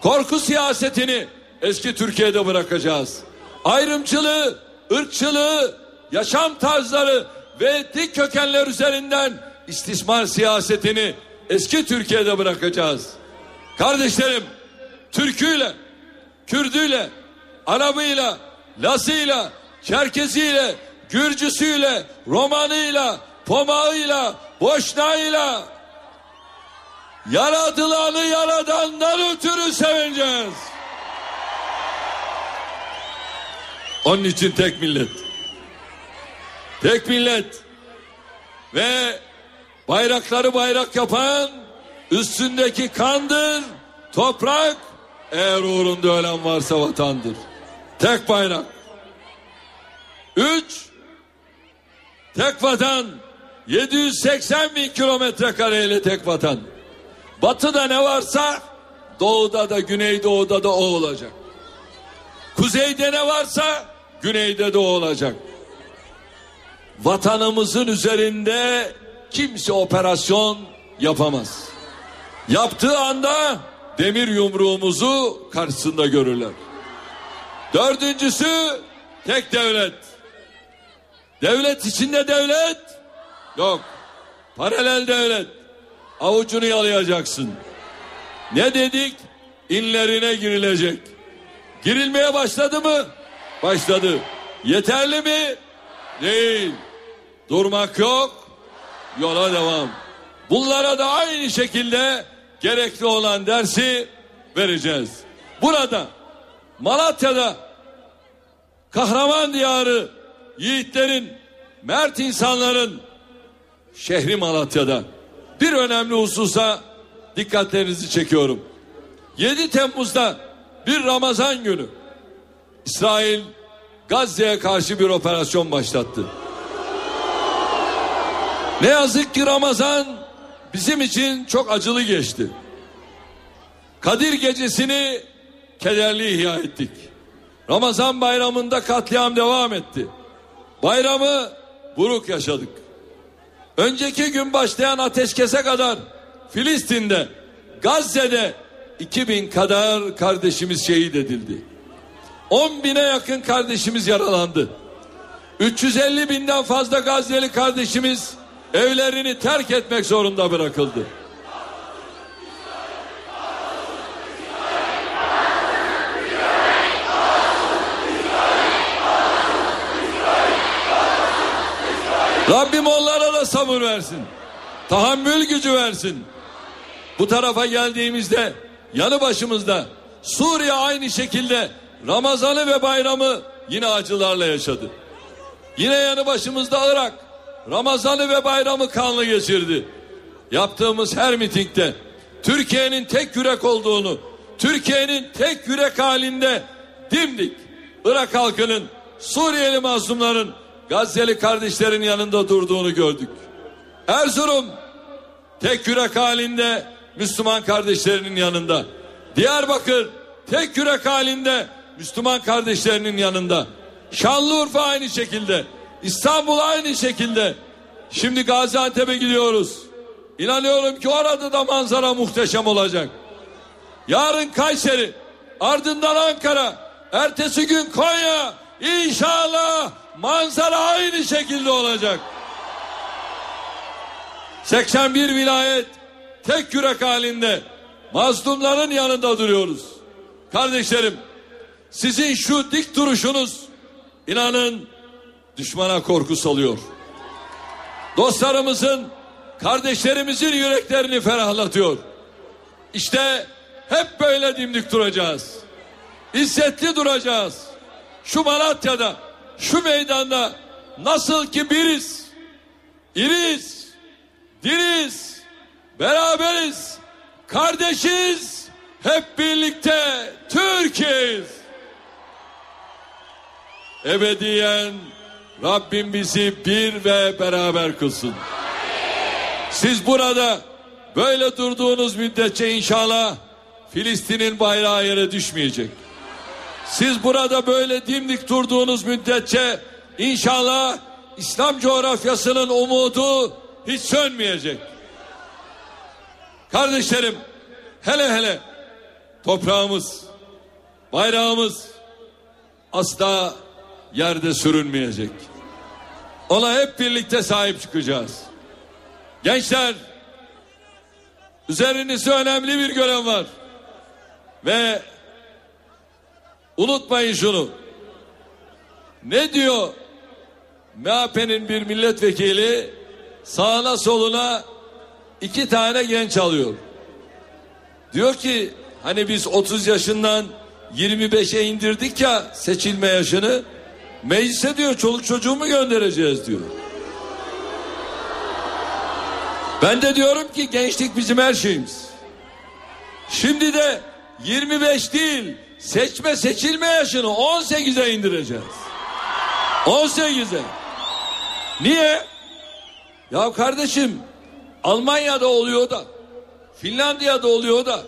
Korku siyasetini eski Türkiye'de bırakacağız. Ayrımcılığı, ırkçılığı, yaşam tarzları ve etnik kökenler üzerinden istismar siyasetini eski Türkiye'de bırakacağız. Kardeşlerim, Türküyle, Kürdüyle, Arabıyla, Lasıyla, Çerkeziyle, Gürcüsüyle, Romanıyla, Pomağıyla, Boşnağıyla yaratılanı yaradandan ötürü sevineceğiz. Onun için tek millet. Tek millet. Ve bayrakları bayrak yapan üstündeki kandır, toprak, eğer uğrunda ölen varsa vatandır. Tek bayrak. Üç, tek vatan. 780 bin kilometre kareyle tek vatan. Batıda ne varsa doğuda da güneydoğuda da o olacak. Kuzeyde ne varsa güneyde de o olacak. Vatanımızın üzerinde kimse operasyon yapamaz. Yaptığı anda demir yumruğumuzu karşısında görürler. Dördüncüsü tek devlet. Devlet içinde devlet yok. Paralel devlet. Avucunu yalayacaksın. Ne dedik? İnlerine girilecek. Girilmeye başladı mı? Başladı. Yeterli mi? Değil. Durmak yok. Yola devam. Bunlara da aynı şekilde gerekli olan dersi vereceğiz. Burada Malatya'da kahraman diyarı yiğitlerin, mert insanların şehri Malatya'da bir önemli hususa dikkatlerinizi çekiyorum. 7 Temmuz'da bir Ramazan günü İsrail Gazze'ye karşı bir operasyon başlattı. Ne yazık ki Ramazan bizim için çok acılı geçti. Kadir gecesini kederli ihya ettik. Ramazan bayramında katliam devam etti. Bayramı buruk yaşadık. Önceki gün başlayan ateşkese kadar Filistin'de, Gazze'de 2000 kadar kardeşimiz şehit edildi. 10 bine yakın kardeşimiz yaralandı. 350 binden fazla Gazze'li kardeşimiz evlerini terk etmek zorunda bırakıldı. Rabbim onlara da sabır versin. Tahammül gücü versin. Bu tarafa geldiğimizde yanı başımızda Suriye aynı şekilde Ramazan'ı ve bayramı yine acılarla yaşadı. Yine yanı başımızda Irak Ramazan'ı ve bayramı kanlı geçirdi. Yaptığımız her mitingde Türkiye'nin tek yürek olduğunu, Türkiye'nin tek yürek halinde dimdik Irak halkının, Suriyeli mazlumların, Gazze'li kardeşlerin yanında durduğunu gördük. Erzurum tek yürek halinde Müslüman kardeşlerinin yanında. Diyarbakır tek yürek halinde Müslüman kardeşlerinin yanında. Şanlıurfa aynı şekilde. İstanbul aynı şekilde. Şimdi Gaziantep'e gidiyoruz. İnanıyorum ki orada da manzara muhteşem olacak. Yarın Kayseri, ardından Ankara, ertesi gün Konya. İnşallah manzara aynı şekilde olacak. 81 vilayet tek yürek halinde mazlumların yanında duruyoruz. Kardeşlerim sizin şu dik duruşunuz inanın düşmana korku salıyor. Dostlarımızın, kardeşlerimizin yüreklerini ferahlatıyor. İşte hep böyle dimdik duracağız. İzzetli duracağız. Şu Malatya'da, şu meydanda nasıl ki biriz, iriz, diriz, beraberiz, kardeşiz, hep birlikte Türkiye'yiz. Ebediyen Rabbim bizi bir ve beraber kılsın. Siz burada böyle durduğunuz müddetçe inşallah Filistin'in bayrağı yere düşmeyecek. Siz burada böyle dimdik durduğunuz müddetçe inşallah İslam coğrafyasının umudu hiç sönmeyecek. Kardeşlerim hele hele toprağımız, bayrağımız asla yerde sürünmeyecek. Ona hep birlikte sahip çıkacağız. Gençler üzerinizde önemli bir görev var. Ve unutmayın şunu. Ne diyor MHP'nin bir milletvekili sağına soluna iki tane genç alıyor. Diyor ki hani biz 30 yaşından 25'e indirdik ya seçilme yaşını. Meclise diyor çoluk çocuğumu göndereceğiz diyor. Ben de diyorum ki gençlik bizim her şeyimiz. Şimdi de 25 değil seçme seçilme yaşını 18'e indireceğiz. 18'e. Niye? Ya kardeşim Almanya'da oluyor da Finlandiya'da oluyor da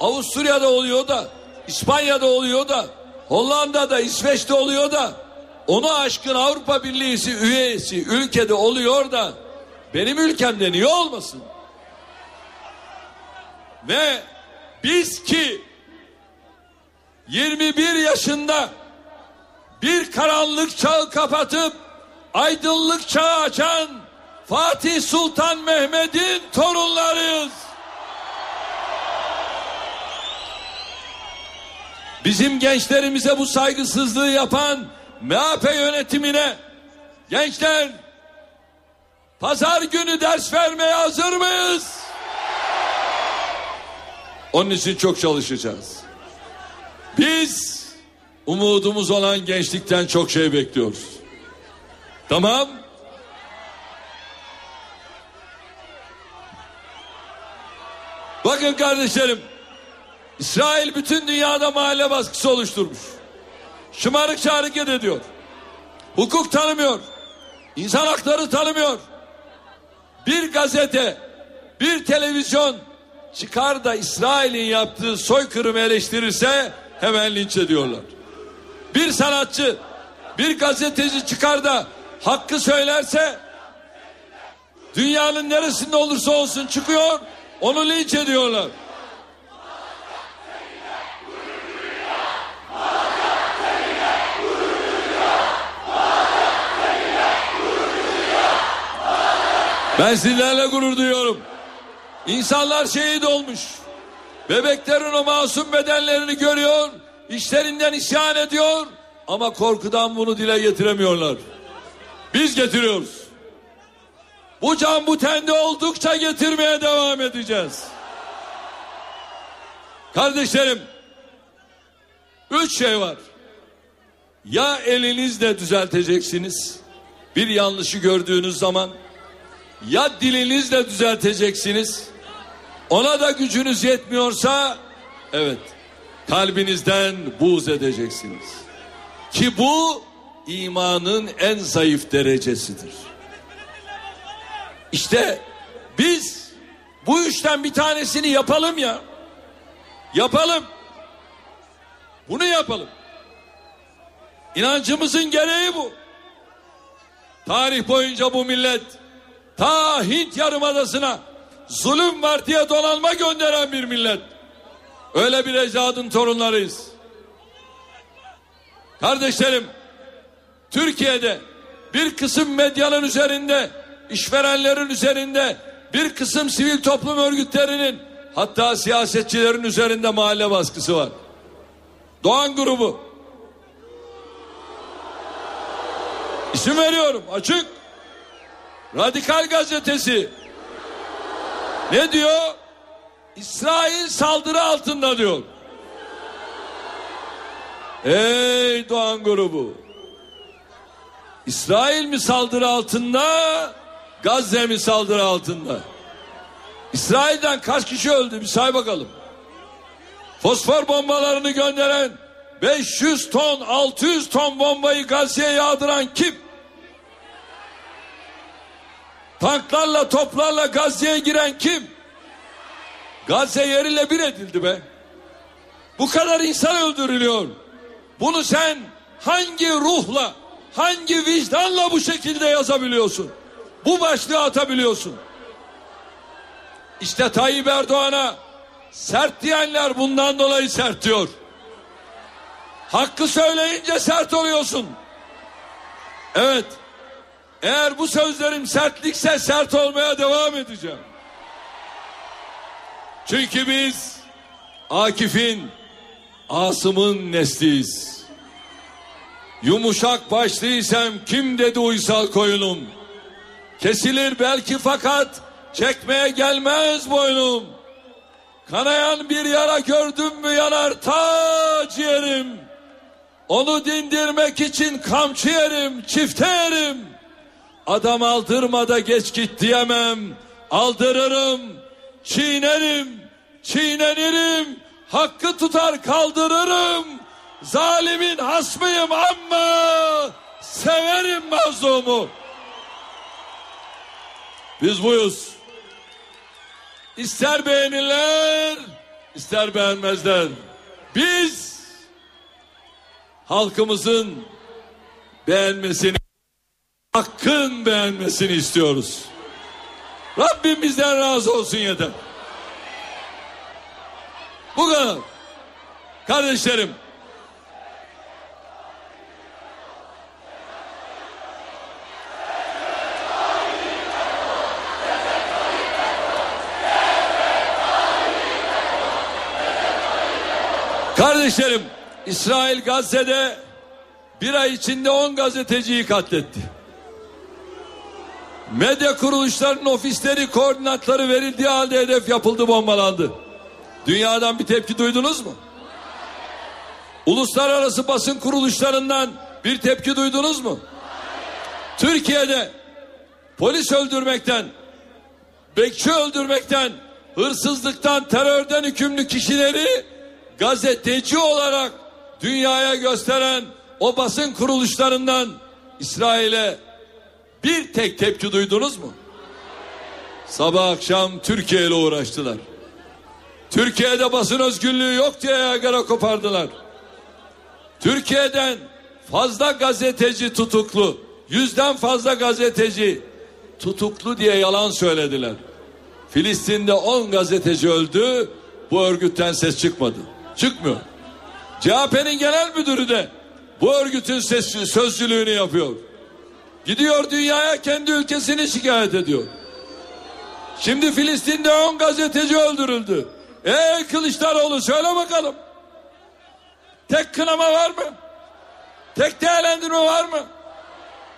Avusturya'da oluyor da İspanya'da oluyor da Hollanda'da İsveç'te oluyor da onu aşkın Avrupa Birliği üyesi ülkede oluyor da benim ülkemde niye olmasın? Ve biz ki 21 yaşında bir karanlık çağı kapatıp aydınlık çağı açan Fatih Sultan Mehmet'in torunlarıyız. Bizim gençlerimize bu saygısızlığı yapan MHP yönetimine gençler pazar günü ders vermeye hazır mıyız? Onun için çok çalışacağız. Biz umudumuz olan gençlikten çok şey bekliyoruz. Tamam? Bakın kardeşlerim İsrail bütün dünyada mahalle baskısı oluşturmuş. Şımarıkça hareket ediyor. Hukuk tanımıyor. İnsan hakları tanımıyor. Bir gazete, bir televizyon çıkar da İsrail'in yaptığı soykırımı eleştirirse hemen linç ediyorlar. Bir sanatçı, bir gazeteci çıkar da hakkı söylerse dünyanın neresinde olursa olsun çıkıyor onu linç ediyorlar. Ben sizlerle gurur duyuyorum. İnsanlar şehit olmuş. Bebeklerin o masum bedenlerini görüyor, işlerinden isyan ediyor ama korkudan bunu dile getiremiyorlar. Biz getiriyoruz. Bu can bu tende oldukça getirmeye devam edeceğiz. Kardeşlerim, üç şey var. Ya elinizle düzelteceksiniz, bir yanlışı gördüğünüz zaman, ya dilinizle düzelteceksiniz, ona da gücünüz yetmiyorsa, evet, kalbinizden buğz edeceksiniz. Ki bu imanın en zayıf derecesidir. İşte biz bu üçten bir tanesini yapalım ya. Yapalım. Bunu yapalım. İnancımızın gereği bu. Tarih boyunca bu millet ta Hint yarımadasına zulüm var diye donanma gönderen bir millet. Öyle bir ecdadın torunlarıyız. Kardeşlerim, Türkiye'de bir kısım medyanın üzerinde, işverenlerin üzerinde, bir kısım sivil toplum örgütlerinin, hatta siyasetçilerin üzerinde mahalle baskısı var. Doğan grubu, İsim veriyorum açık. Radikal gazetesi. Ne diyor? İsrail saldırı altında diyor. Ey Doğan grubu. İsrail mi saldırı altında? Gazze mi saldırı altında? İsrail'den kaç kişi öldü bir say bakalım. Fosfor bombalarını gönderen 500 ton 600 ton bombayı Gazze'ye yağdıran kim? Tanklarla toplarla Gazze'ye giren kim? Gazze yeriyle bir edildi be. Bu kadar insan öldürülüyor. Bunu sen hangi ruhla, hangi vicdanla bu şekilde yazabiliyorsun? Bu başlığı atabiliyorsun. İşte Tayyip Erdoğan'a sert diyenler bundan dolayı sert diyor. Hakkı söyleyince sert oluyorsun. Evet. Eğer bu sözlerim sertlikse sert olmaya devam edeceğim. Çünkü biz Akif'in, Asım'ın nesliyiz. Yumuşak başlıysam kim dedi uysal koyunum. Kesilir belki fakat çekmeye gelmez boynum. Kanayan bir yara gördüm mü yanar ta ciğerim. Onu dindirmek için kamçı yerim, çifte yerim. Adam aldırmada geç git diyemem. Aldırırım, çiğnerim, çiğnenirim. Hakkı tutar kaldırırım. Zalimin hasmıyım ama severim mazlumu. Biz buyuz. İster beğenirler, ister beğenmezler. Biz halkımızın beğenmesini, hakkın beğenmesini istiyoruz. Rabbim bizden razı olsun yeter. Bu kadar. Kardeşlerim, Kardeşlerim İsrail Gazze'de bir ay içinde 10 gazeteciyi katletti. Medya kuruluşlarının ofisleri koordinatları verildiği halde hedef yapıldı bombalandı. Dünyadan bir tepki duydunuz mu? Uluslararası basın kuruluşlarından bir tepki duydunuz mu? Türkiye'de polis öldürmekten, bekçi öldürmekten, hırsızlıktan, terörden hükümlü kişileri gazeteci olarak dünyaya gösteren o basın kuruluşlarından İsrail'e bir tek tepki duydunuz mu? Sabah akşam Türkiye ile uğraştılar. Türkiye'de basın özgürlüğü yok diye yagara kopardılar. Türkiye'den fazla gazeteci tutuklu, yüzden fazla gazeteci tutuklu diye yalan söylediler. Filistin'de 10 gazeteci öldü, bu örgütten ses çıkmadı. Çıkmıyor. CHP'nin genel müdürü de bu örgütün ses, sözcülüğünü yapıyor. Gidiyor dünyaya kendi ülkesini şikayet ediyor. Şimdi Filistin'de 10 gazeteci öldürüldü. Ey Kılıçdaroğlu söyle bakalım. Tek kınama var mı? Tek değerlendirme var mı?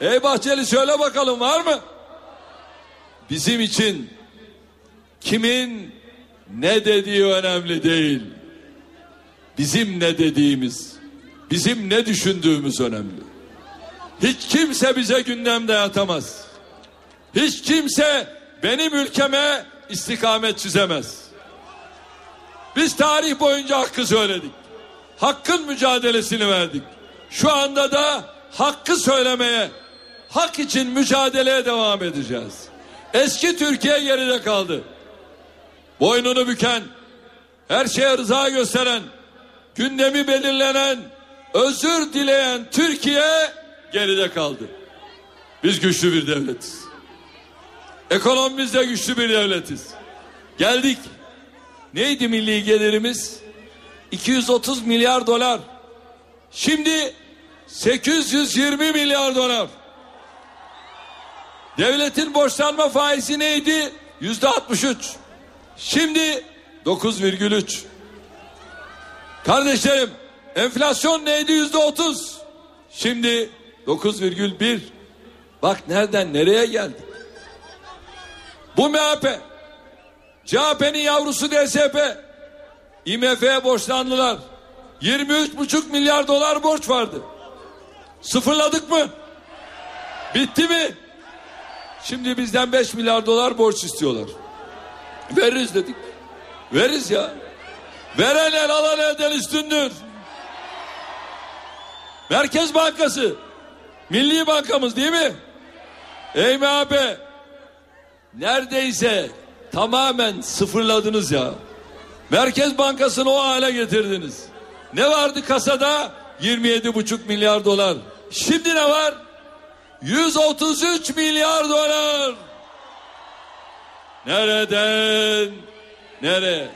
Ey Bahçeli söyle bakalım var mı? Bizim için kimin ne dediği önemli değil. Bizim ne dediğimiz, bizim ne düşündüğümüz önemli. Hiç kimse bize gündem dayatamaz. Hiç kimse benim ülkeme istikamet çizemez. Biz tarih boyunca hakkı söyledik. Hakkın mücadelesini verdik. Şu anda da hakkı söylemeye, hak için mücadeleye devam edeceğiz. Eski Türkiye geride kaldı. Boynunu büken, her şeye rıza gösteren, gündemi belirlenen, özür dileyen Türkiye geride kaldı. Biz güçlü bir devletiz. Ekonomimizde güçlü bir devletiz. Geldik. Neydi milli gelirimiz? 230 milyar dolar. Şimdi 820 milyar dolar. Devletin borçlanma faizi neydi? Yüzde 63. Şimdi 9,3. Kardeşlerim enflasyon neydi? Yüzde 30. Şimdi 9,1. Bak nereden nereye geldik. Bu MHP, CHP'nin yavrusu DSP, IMF'ye borçlandılar. 23,5 milyar dolar borç vardı. Sıfırladık mı? Bitti mi? Şimdi bizden 5 milyar dolar borç istiyorlar. Veririz dedik. Veririz ya. Veren el alan elden üstündür. Merkez Bankası. Milli Bankamız değil mi? Ey MHP. Neredeyse tamamen sıfırladınız ya. Merkez Bankası'nı o hale getirdiniz. Ne vardı kasada? 27,5 milyar dolar. Şimdi ne var? 133 milyar dolar. Nereden? Nereye?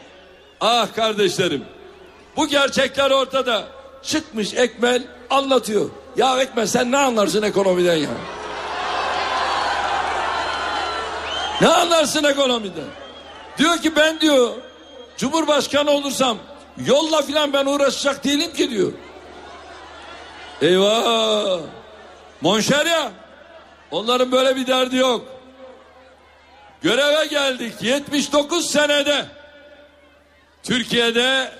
Ah kardeşlerim. Bu gerçekler ortada. Çıkmış Ekmel anlatıyor. Ya Ekmel sen ne anlarsın ekonomiden ya? Ne anlarsın ekonomiden? Diyor ki ben diyor Cumhurbaşkanı olursam yolla filan ben uğraşacak değilim ki diyor. Eyvah. Monşer ya. Onların böyle bir derdi yok. Göreve geldik 79 senede. Türkiye'de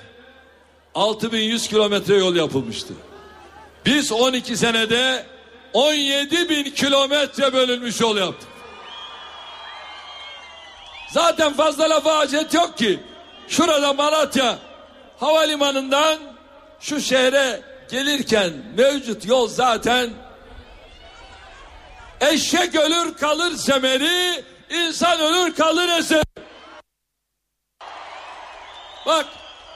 6100 kilometre yol yapılmıştı. Biz 12 senede 17 bin kilometre bölünmüş yol yaptık. Zaten fazla lafa hacet yok ki. Şurada Malatya havalimanından şu şehre gelirken mevcut yol zaten eşek ölür kalır semeri, insan ölür kalır eseri. Bak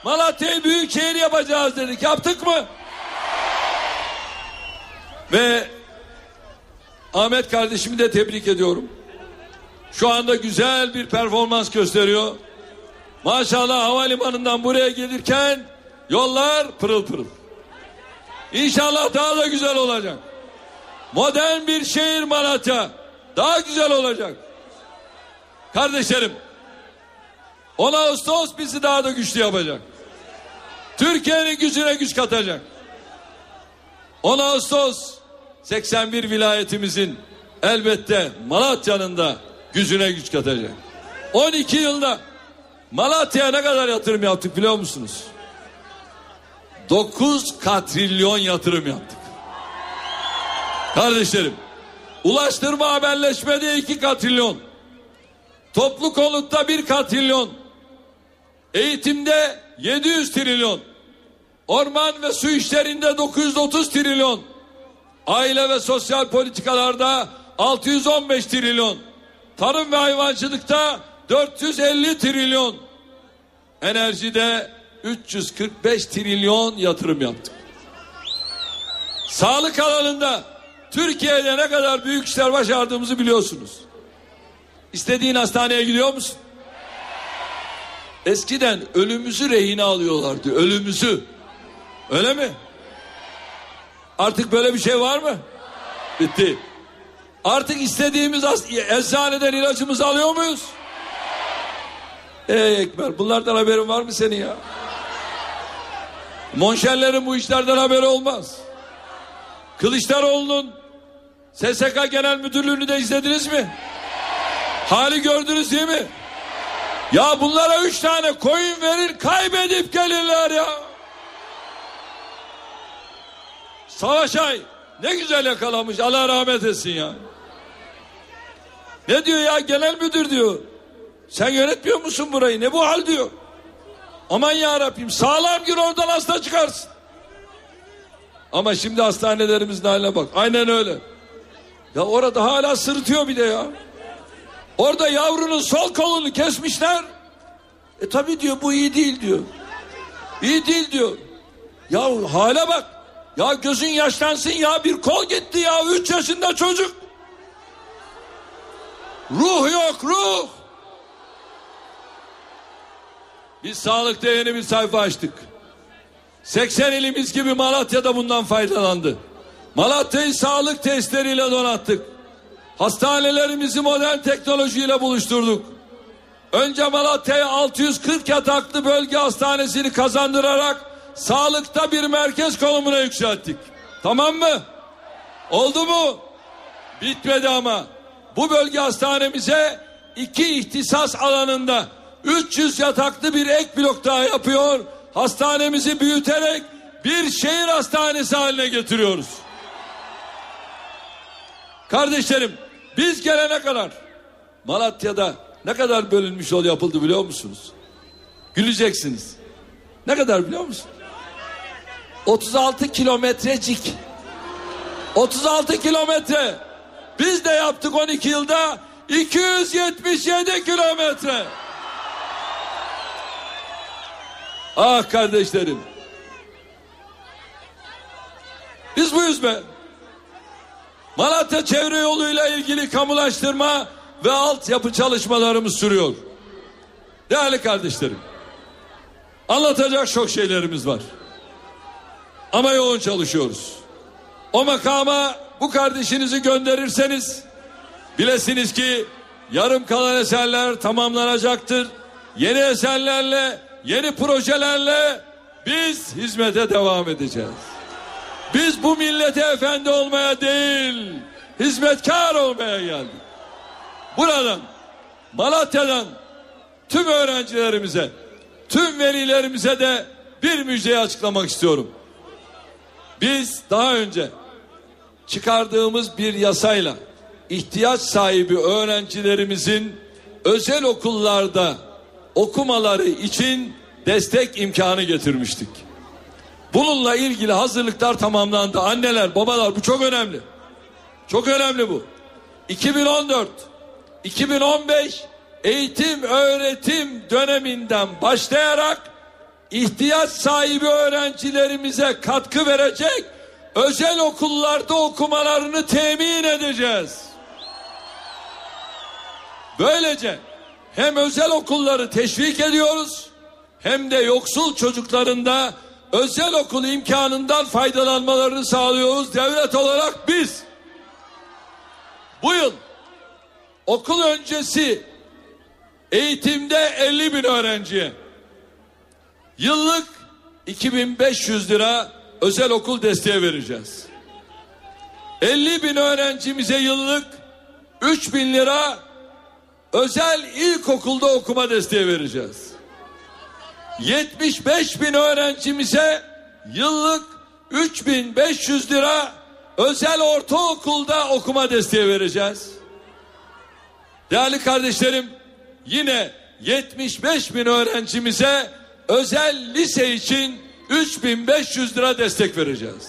Malatya'yı büyük şehir yapacağız dedik. Yaptık mı? Ve Ahmet kardeşimi de tebrik ediyorum. Şu anda güzel bir performans gösteriyor. Maşallah havalimanından buraya gelirken yollar pırıl pırıl. İnşallah daha da güzel olacak. Modern bir şehir Malatya. Daha güzel olacak. Kardeşlerim 10 Ağustos bizi daha da güçlü yapacak. Türkiye'nin gücüne güç katacak. 10 Ağustos 81 vilayetimizin elbette Malatya'nın da gücüne güç katacak. 12 yılda Malatya'ya ne kadar yatırım yaptık biliyor musunuz? 9 katrilyon yatırım yaptık. Kardeşlerim, ulaştırma haberleşmede 2 katrilyon, toplu konutta 1 katrilyon, eğitimde 700 trilyon, orman ve su işlerinde 930 trilyon, aile ve sosyal politikalarda 615 trilyon, tarım ve hayvancılıkta 450 trilyon, enerjide 345 trilyon yatırım yaptık. Sağlık alanında Türkiye'de ne kadar büyük işler başardığımızı biliyorsunuz. İstediğin hastaneye gidiyor musun? Eskiden ölümümüzü rehine alıyorlardı. Ölümümüzü. Öyle mi? Artık böyle bir şey var mı? Bitti. Artık istediğimiz eczaneden ilacımızı alıyor muyuz? Ey Ekber bunlardan haberin var mı senin ya? Monşerlerin bu işlerden haberi olmaz. Kılıçdaroğlu'nun SSK Genel Müdürlüğü'nü de izlediniz mi? Hali gördünüz değil mi? Ya bunlara üç tane koyun verir kaybedip gelirler ya. Savaşay ne güzel yakalamış Allah rahmet etsin ya. Ne diyor ya genel müdür diyor. Sen yönetmiyor musun burayı ne bu hal diyor. Aman ya Rabbim sağlam gir oradan hasta çıkarsın. Ama şimdi hastanelerimizin haline bak. Aynen öyle. Ya orada hala sırıtıyor bir de ya. Orada yavrunun sol kolunu kesmişler. E tabi diyor bu iyi değil diyor. İyi değil diyor. Ya hale bak. Ya gözün yaşlansın ya bir kol gitti ya. Üç yaşında çocuk. Ruh yok ruh. Biz sağlıkta yeni bir sayfa açtık. 80 ilimiz gibi Malatya'da bundan faydalandı. Malatya'yı sağlık testleriyle donattık. Hastanelerimizi modern teknolojiyle buluşturduk. Önce Malatya'ya 640 yataklı bölge hastanesini kazandırarak sağlıkta bir merkez konumuna yükselttik. Tamam mı? Oldu mu? Bitmedi ama. Bu bölge hastanemize iki ihtisas alanında 300 yataklı bir ek blok daha yapıyor. Hastanemizi büyüterek bir şehir hastanesi haline getiriyoruz. Kardeşlerim biz gelene kadar Malatya'da ne kadar bölünmüş yol yapıldı biliyor musunuz? Güleceksiniz. Ne kadar biliyor musun? 36 kilometrecik. 36 kilometre. Biz de yaptık 12 yılda 277 kilometre. Ah kardeşlerim. Biz buyuz be. Malatya çevre yoluyla ilgili kamulaştırma ve altyapı çalışmalarımız sürüyor. Değerli kardeşlerim. Anlatacak çok şeylerimiz var. Ama yoğun çalışıyoruz. O makama bu kardeşinizi gönderirseniz bilesiniz ki yarım kalan eserler tamamlanacaktır. Yeni eserlerle, yeni projelerle biz hizmete devam edeceğiz. Biz bu millete efendi olmaya değil, hizmetkar olmaya geldik. Buradan, Malatya'dan tüm öğrencilerimize, tüm velilerimize de bir müjdeyi açıklamak istiyorum. Biz daha önce çıkardığımız bir yasayla ihtiyaç sahibi öğrencilerimizin özel okullarda okumaları için destek imkanı getirmiştik. Bununla ilgili hazırlıklar tamamlandı. Anneler, babalar bu çok önemli. Çok önemli bu. 2014 2015 eğitim öğretim döneminden başlayarak ihtiyaç sahibi öğrencilerimize katkı verecek özel okullarda okumalarını temin edeceğiz. Böylece hem özel okulları teşvik ediyoruz hem de yoksul çocukların da özel okul imkanından faydalanmalarını sağlıyoruz devlet olarak biz. Bu yıl okul öncesi eğitimde 50 bin öğrenciye yıllık 2500 lira özel okul desteği vereceğiz. 50 bin öğrencimize yıllık 3 bin lira özel ilkokulda okuma desteği vereceğiz. 75 bin öğrencimize yıllık 3500 lira özel ortaokulda okuma desteği vereceğiz. Değerli kardeşlerim yine 75 bin öğrencimize özel lise için 3500 lira destek vereceğiz.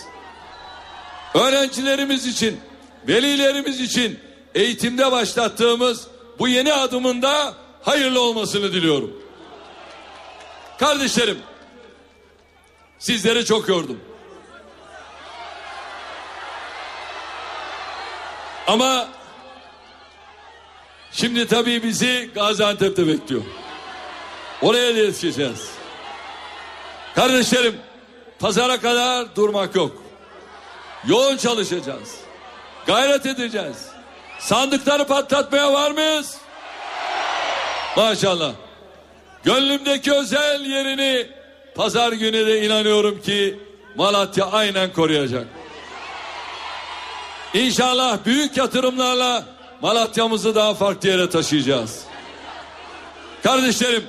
Öğrencilerimiz için, velilerimiz için eğitimde başlattığımız bu yeni adımında hayırlı olmasını diliyorum. Kardeşlerim, sizleri çok yordum. Ama şimdi tabii bizi Gaziantep'te bekliyor. Oraya da yetişeceğiz. Kardeşlerim, pazara kadar durmak yok. Yoğun çalışacağız. Gayret edeceğiz. Sandıkları patlatmaya var mıyız? Maşallah. Gönlümdeki özel yerini pazar günü de inanıyorum ki Malatya aynen koruyacak. İnşallah büyük yatırımlarla Malatya'mızı daha farklı yere taşıyacağız. Kardeşlerim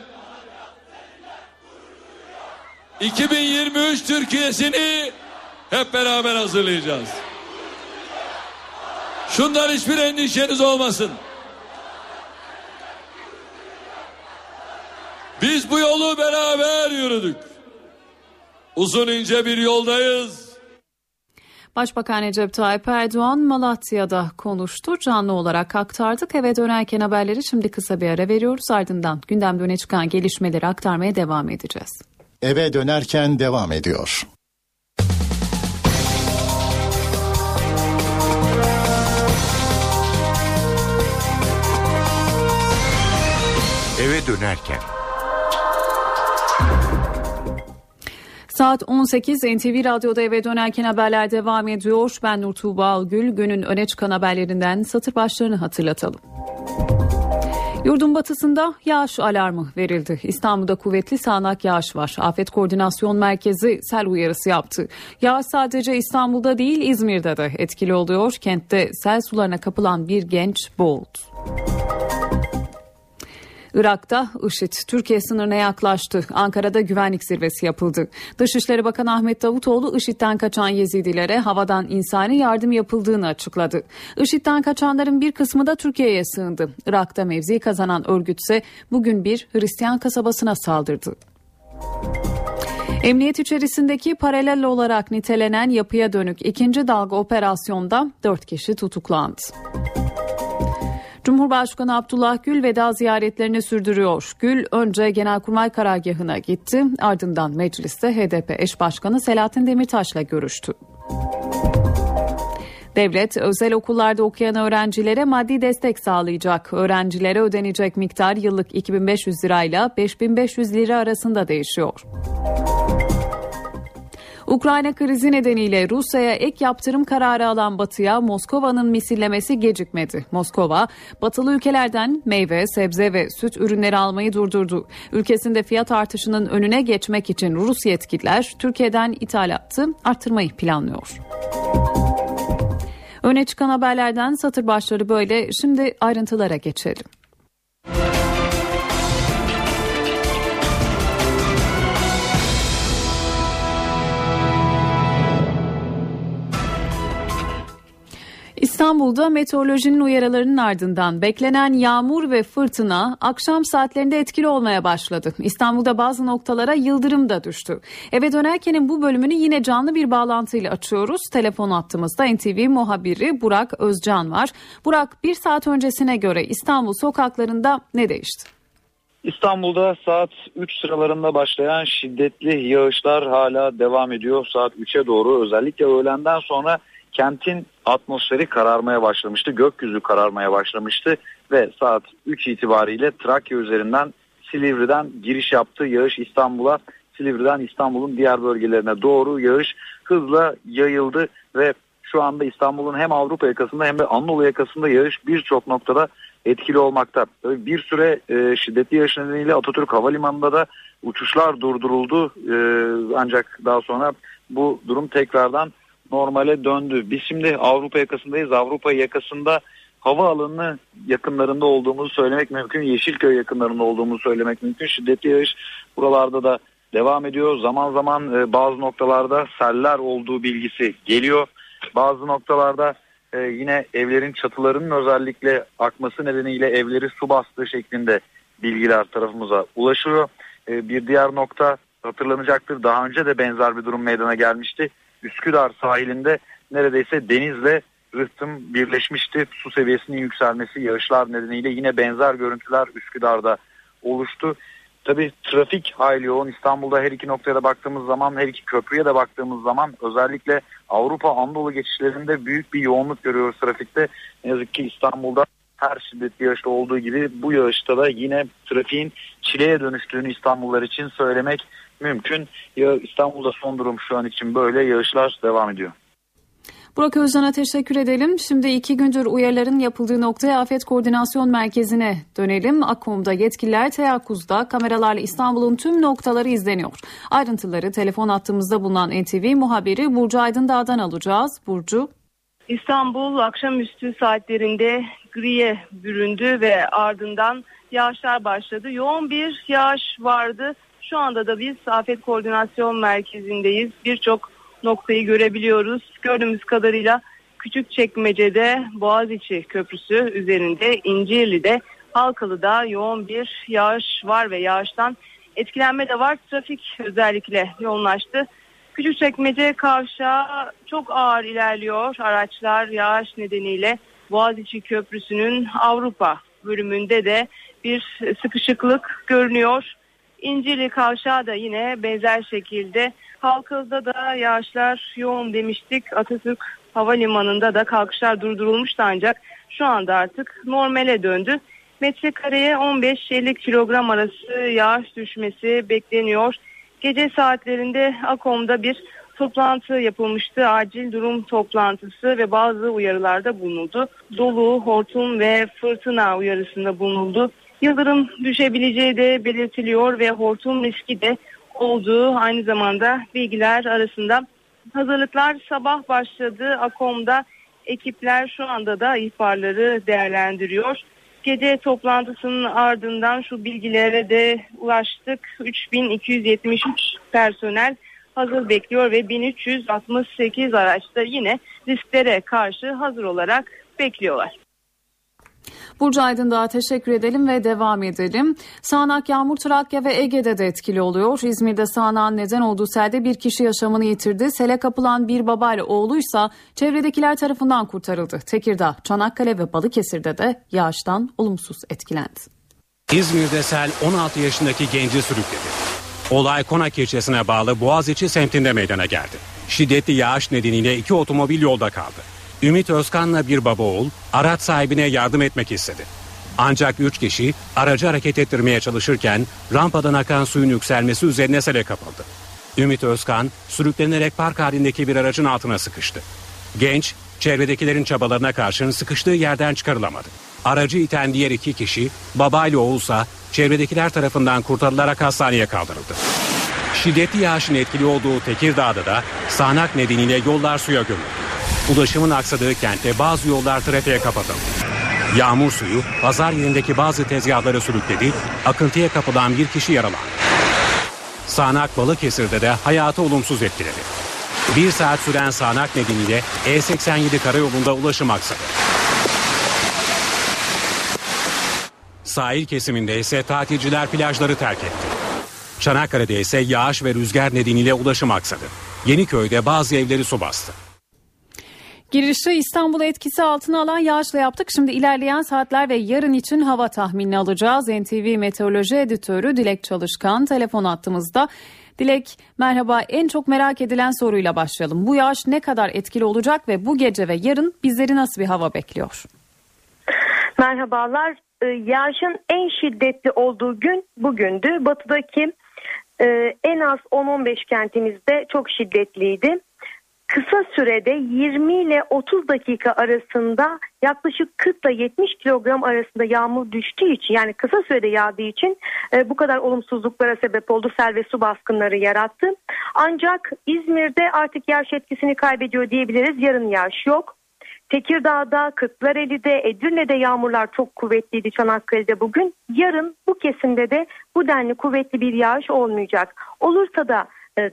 2023 Türkiye'sini hep beraber hazırlayacağız. Şundan hiçbir endişeniz olmasın. Biz bu yolu beraber yürüdük. Uzun ince bir yoldayız. Başbakan Recep Tayyip Erdoğan Malatya'da konuştu. Canlı olarak aktardık. Eve dönerken haberleri şimdi kısa bir ara veriyoruz. Ardından gündemde öne çıkan gelişmeleri aktarmaya devam edeceğiz. Eve dönerken devam ediyor. Eve dönerken Saat 18 NTV Radyo'da eve dönerken haberler devam ediyor. Ben Nur Tuğba Gül. Günün öne çıkan haberlerinden satır başlarını hatırlatalım. Yurdun batısında yağış alarmı verildi. İstanbul'da kuvvetli sağanak yağış var. Afet Koordinasyon Merkezi sel uyarısı yaptı. Yağış sadece İstanbul'da değil İzmir'de de etkili oluyor. Kentte sel sularına kapılan bir genç boğuldu. Irak'ta IŞİD Türkiye sınırına yaklaştı. Ankara'da güvenlik zirvesi yapıldı. Dışişleri Bakanı Ahmet Davutoğlu IŞİD'den kaçan Yezidilere havadan insani yardım yapıldığını açıkladı. IŞİD'den kaçanların bir kısmı da Türkiye'ye sığındı. Irak'ta mevzi kazanan örgüt ise bugün bir Hristiyan kasabasına saldırdı. Emniyet içerisindeki paralel olarak nitelenen yapıya dönük ikinci dalga operasyonda dört kişi tutuklandı. Cumhurbaşkanı Abdullah Gül veda ziyaretlerini sürdürüyor. Gül önce Genelkurmay Karargahı'na gitti ardından mecliste HDP eş başkanı Selahattin Demirtaş'la görüştü. Devlet özel okullarda okuyan öğrencilere maddi destek sağlayacak. Öğrencilere ödenecek miktar yıllık 2500 lirayla 5500 lira arasında değişiyor. Ukrayna krizi nedeniyle Rusya'ya ek yaptırım kararı alan Batı'ya Moskova'nın misillemesi gecikmedi. Moskova, batılı ülkelerden meyve, sebze ve süt ürünleri almayı durdurdu. Ülkesinde fiyat artışının önüne geçmek için Rus yetkililer Türkiye'den ithalatı arttırmayı planlıyor. Öne çıkan haberlerden satır başları böyle. Şimdi ayrıntılara geçelim. İstanbul'da meteorolojinin uyarılarının ardından beklenen yağmur ve fırtına akşam saatlerinde etkili olmaya başladı. İstanbul'da bazı noktalara yıldırım da düştü. Eve dönerkenin bu bölümünü yine canlı bir bağlantıyla açıyoruz. Telefon attığımızda NTV muhabiri Burak Özcan var. Burak bir saat öncesine göre İstanbul sokaklarında ne değişti? İstanbul'da saat 3 sıralarında başlayan şiddetli yağışlar hala devam ediyor. Saat 3'e doğru özellikle öğlenden sonra kentin atmosferi kararmaya başlamıştı. Gökyüzü kararmaya başlamıştı ve saat 3 itibariyle Trakya üzerinden Silivri'den giriş yaptı. Yağış İstanbul'a, Silivri'den İstanbul'un diğer bölgelerine doğru yağış hızla yayıldı ve şu anda İstanbul'un hem Avrupa yakasında hem de Anadolu yakasında yağış birçok noktada etkili olmakta. Tabii bir süre e, şiddetli yağış nedeniyle Atatürk Havalimanı'nda da uçuşlar durduruldu. E, ancak daha sonra bu durum tekrardan normale döndü. Biz şimdi Avrupa yakasındayız. Avrupa yakasında hava alanı yakınlarında olduğumuzu söylemek mümkün. Yeşilköy yakınlarında olduğumuzu söylemek mümkün. Şiddetli yağış buralarda da devam ediyor. Zaman zaman e, bazı noktalarda seller olduğu bilgisi geliyor. Bazı noktalarda e, yine evlerin çatılarının özellikle akması nedeniyle evleri su bastığı şeklinde bilgiler tarafımıza ulaşıyor. E, bir diğer nokta hatırlanacaktır. Daha önce de benzer bir durum meydana gelmişti. Üsküdar sahilinde neredeyse denizle rıhtım birleşmişti. Su seviyesinin yükselmesi yağışlar nedeniyle yine benzer görüntüler Üsküdar'da oluştu. Tabi trafik hayli yoğun İstanbul'da her iki noktaya da baktığımız zaman her iki köprüye de baktığımız zaman özellikle Avrupa Anadolu geçişlerinde büyük bir yoğunluk görüyoruz trafikte. Ne yazık ki İstanbul'da her şiddetli yağışta olduğu gibi bu yağışta da yine trafiğin çileye dönüştüğünü İstanbullular için söylemek mümkün. Ya İstanbul'da son durum şu an için böyle yağışlar devam ediyor. Burak Özcan'a teşekkür edelim. Şimdi iki gündür uyarıların yapıldığı noktaya Afet Koordinasyon Merkezi'ne dönelim. Akkom'da yetkililer teyakkuzda kameralarla İstanbul'un tüm noktaları izleniyor. Ayrıntıları telefon attığımızda bulunan NTV muhabiri Burcu Aydındağ'dan alacağız. Burcu. İstanbul akşamüstü saatlerinde griye büründü ve ardından yağışlar başladı. Yoğun bir yağış vardı. Şu anda da biz Afet Koordinasyon Merkezi'ndeyiz. Birçok noktayı görebiliyoruz. Gördüğümüz kadarıyla Küçükçekmece'de Boğaziçi Köprüsü üzerinde İncirli'de Halkalı'da yoğun bir yağış var ve yağıştan etkilenme de var. Trafik özellikle yoğunlaştı. Küçükçekmece kavşağı çok ağır ilerliyor. Araçlar yağış nedeniyle Boğaziçi Köprüsü'nün Avrupa bölümünde de bir sıkışıklık görünüyor. İncirli kavşağı da yine benzer şekilde. Halkız'da da yağışlar yoğun demiştik. Atatürk Havalimanı'nda da kalkışlar durdurulmuştu ancak şu anda artık normale döndü. Metrekareye 15-50 kilogram arası yağış düşmesi bekleniyor. Gece saatlerinde Akom'da bir toplantı yapılmıştı. Acil durum toplantısı ve bazı uyarılarda bulunuldu. Dolu, hortum ve fırtına uyarısında bulunuldu. Yıldırım düşebileceği de belirtiliyor ve hortum riski de olduğu aynı zamanda bilgiler arasında. Hazırlıklar sabah başladı. Akom'da ekipler şu anda da ihbarları değerlendiriyor. Gece toplantısının ardından şu bilgilere de ulaştık. 3273 personel hazır bekliyor ve 1368 araçta yine risklere karşı hazır olarak bekliyorlar. Burcu Aydın'da teşekkür edelim ve devam edelim. Sağnak yağmur Trakya ve Ege'de de etkili oluyor. İzmir'de sağanağın neden olduğu selde bir kişi yaşamını yitirdi. Sele kapılan bir babayla oğluysa çevredekiler tarafından kurtarıldı. Tekirdağ, Çanakkale ve Balıkesir'de de yağıştan olumsuz etkilendi. İzmir'de sel 16 yaşındaki genci sürükledi. Olay Konak ilçesine bağlı Boğaziçi semtinde meydana geldi. Şiddetli yağış nedeniyle iki otomobil yolda kaldı. Ümit Özkan'la bir baba oğul araç sahibine yardım etmek istedi. Ancak üç kişi aracı hareket ettirmeye çalışırken rampadan akan suyun yükselmesi üzerine sele kapıldı. Ümit Özkan sürüklenerek park halindeki bir aracın altına sıkıştı. Genç çevredekilerin çabalarına karşın sıkıştığı yerden çıkarılamadı. Aracı iten diğer iki kişi babayla oğulsa çevredekiler tarafından kurtarılarak hastaneye kaldırıldı. Şiddetli yağışın etkili olduğu Tekirdağ'da da sağanak nedeniyle yollar suya gömüldü. Ulaşımın aksadığı kentte bazı yollar trafiğe kapatıldı. Yağmur suyu pazar yerindeki bazı tezgahları sürükledi, akıntıya kapılan bir kişi yaralandı. Sağnak Balıkesir'de de hayatı olumsuz etkiledi. Bir saat süren sağanak nedeniyle E87 karayolunda ulaşım aksadı. Sahil kesiminde ise tatilciler plajları terk etti. Çanakkale'de ise yağış ve rüzgar nedeniyle ulaşım aksadı. Yeniköy'de bazı evleri su bastı. Girişi İstanbul'u etkisi altına alan yağışla yaptık. Şimdi ilerleyen saatler ve yarın için hava tahminini alacağız. NTV Meteoroloji Editörü Dilek Çalışkan telefon attığımızda. Dilek merhaba en çok merak edilen soruyla başlayalım. Bu yağış ne kadar etkili olacak ve bu gece ve yarın bizleri nasıl bir hava bekliyor? Merhabalar. Ee, yağışın en şiddetli olduğu gün bugündü. Batıdaki e, en az 10-15 kentimizde çok şiddetliydi kısa sürede 20 ile 30 dakika arasında yaklaşık 40 ile 70 kilogram arasında yağmur düştüğü için yani kısa sürede yağdığı için e, bu kadar olumsuzluklara sebep oldu. Sel ve su baskınları yarattı. Ancak İzmir'de artık yağış etkisini kaybediyor diyebiliriz. Yarın yağış yok. Tekirdağ'da, Kırklareli'de, Edirne'de yağmurlar çok kuvvetliydi Çanakkale'de bugün. Yarın bu kesimde de bu denli kuvvetli bir yağış olmayacak. Olursa da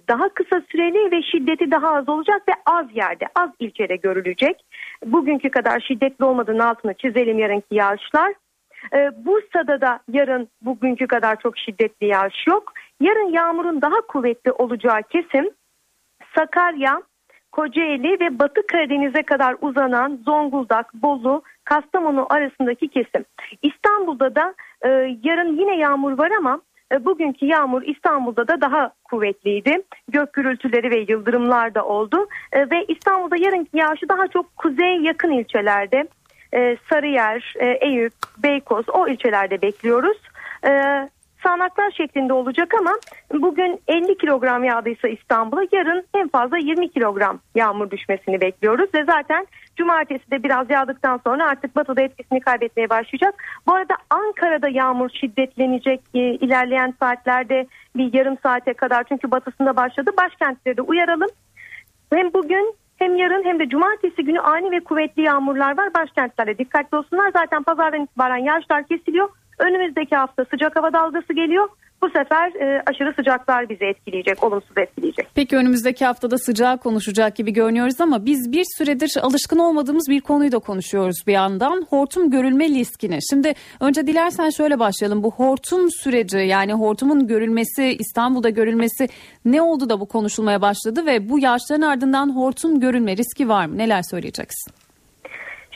daha kısa süreli ve şiddeti daha az olacak ve az yerde, az ilçede görülecek. Bugünkü kadar şiddetli olmadığının altını çizelim yarınki yağışlar. Ee, Bursa'da da yarın bugünkü kadar çok şiddetli yağış yok. Yarın yağmurun daha kuvvetli olacağı kesim Sakarya, Kocaeli ve Batı Karadeniz'e kadar uzanan Zonguldak, Bolu, Kastamonu arasındaki kesim. İstanbul'da da e, yarın yine yağmur var ama e, bugünkü yağmur İstanbul'da da daha kuvvetliydi. Gök gürültüleri ve yıldırımlar da oldu. E, ve İstanbul'da yarınki yağışı daha çok kuzeye yakın ilçelerde e, Sarıyer, Eyüp, Beykoz o ilçelerde bekliyoruz sağanaklar şeklinde olacak ama bugün 50 kilogram yağdıysa İstanbul'a yarın en fazla 20 kilogram yağmur düşmesini bekliyoruz ve zaten cumartesi de biraz yağdıktan sonra artık batıda etkisini kaybetmeye başlayacak. Bu arada Ankara'da yağmur şiddetlenecek e, ilerleyen saatlerde bir yarım saate kadar çünkü batısında başladı. Başkentleri de uyaralım. Hem bugün hem yarın hem de cumartesi günü ani ve kuvvetli yağmurlar var. Başkentlerde dikkatli olsunlar. Zaten pazardan itibaren yağışlar kesiliyor. Önümüzdeki hafta sıcak hava dalgası geliyor. Bu sefer e, aşırı sıcaklar bizi etkileyecek, olumsuz etkileyecek. Peki önümüzdeki haftada sıcağı konuşacak gibi görünüyoruz ama biz bir süredir alışkın olmadığımız bir konuyu da konuşuyoruz bir yandan. Hortum görülme riskini. Şimdi önce dilersen şöyle başlayalım. Bu hortum süreci yani hortumun görülmesi, İstanbul'da görülmesi ne oldu da bu konuşulmaya başladı ve bu yağışların ardından hortum görülme riski var mı? Neler söyleyeceksin?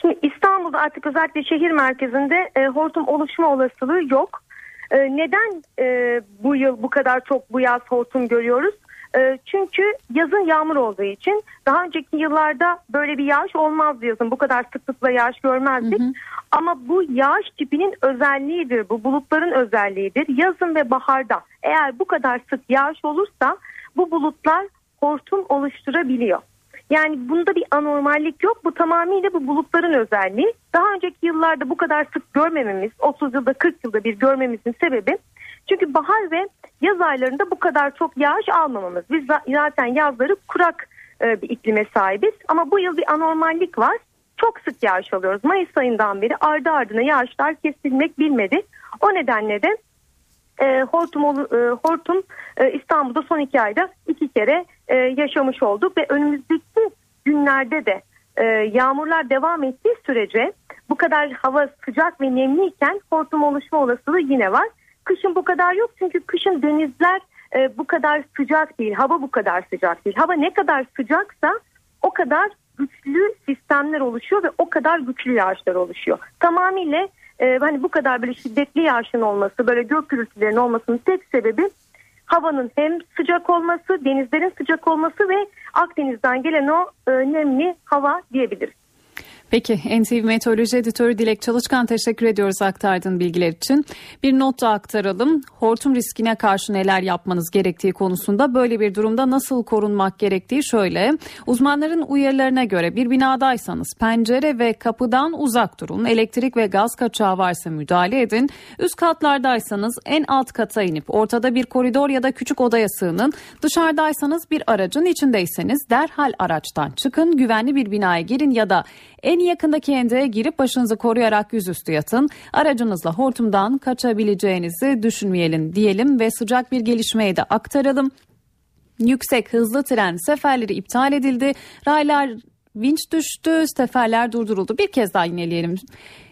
Şimdi İstanbul'da artık özellikle şehir merkezinde e, hortum oluşma olasılığı yok. E, neden e, bu yıl bu kadar çok bu yaz hortum görüyoruz? E, çünkü yazın yağmur olduğu için daha önceki yıllarda böyle bir yağış olmazdı yazın. Bu kadar sıklıkla yağış görmezdik. Hı hı. Ama bu yağış tipinin özelliğidir. Bu bulutların özelliğidir. Yazın ve baharda eğer bu kadar sık yağış olursa bu bulutlar hortum oluşturabiliyor. Yani bunda bir anormallik yok. Bu tamamıyla bu bulutların özelliği. Daha önceki yıllarda bu kadar sık görmememiz, 30 yılda 40 yılda bir görmemizin sebebi çünkü bahar ve yaz aylarında bu kadar çok yağış almamamız. Biz zaten yazları kurak e, bir iklime sahibiz ama bu yıl bir anormallik var. Çok sık yağış alıyoruz. Mayıs ayından beri ardı ardına yağışlar kesilmek bilmedi. O nedenle de e, hortum, e, hortum e, İstanbul'da son iki ayda iki kere e, yaşamış olduk ve önümüzdeki günlerde de e, yağmurlar devam ettiği sürece bu kadar hava sıcak ve nemliyken hortum oluşma olasılığı yine var. Kışın bu kadar yok çünkü kışın denizler e, bu kadar sıcak değil, hava bu kadar sıcak değil. Hava ne kadar sıcaksa o kadar güçlü sistemler oluşuyor ve o kadar güçlü yağışlar oluşuyor. Tamamıyla hani bu kadar böyle şiddetli yağışın olması, böyle gök gürültülerinin olmasının tek sebebi havanın hem sıcak olması, denizlerin sıcak olması ve Akdeniz'den gelen o e, nemli hava diyebiliriz. Peki NTV Meteoroloji Editörü Dilek Çalışkan teşekkür ediyoruz aktardığın bilgiler için. Bir not da aktaralım. Hortum riskine karşı neler yapmanız gerektiği konusunda böyle bir durumda nasıl korunmak gerektiği şöyle. Uzmanların uyarılarına göre bir binadaysanız pencere ve kapıdan uzak durun. Elektrik ve gaz kaçağı varsa müdahale edin. Üst katlardaysanız en alt kata inip ortada bir koridor ya da küçük odaya sığının. Dışarıdaysanız bir aracın içindeyseniz derhal araçtan çıkın. Güvenli bir binaya girin ya da en yakındaki endeye girip başınızı koruyarak yüzüstü yatın. Aracınızla hortumdan kaçabileceğinizi düşünmeyelim diyelim ve sıcak bir gelişmeyi de aktaralım. Yüksek hızlı tren seferleri iptal edildi. Raylar vinç düştü, seferler durduruldu. Bir kez daha yineleyelim.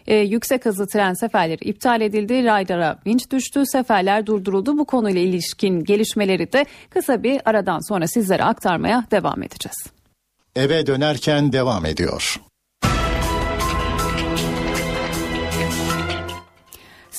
Ee, yüksek hızlı tren seferleri iptal edildi. Raylara vinç düştü, seferler durduruldu. Bu konuyla ilişkin gelişmeleri de kısa bir aradan sonra sizlere aktarmaya devam edeceğiz. Eve dönerken devam ediyor.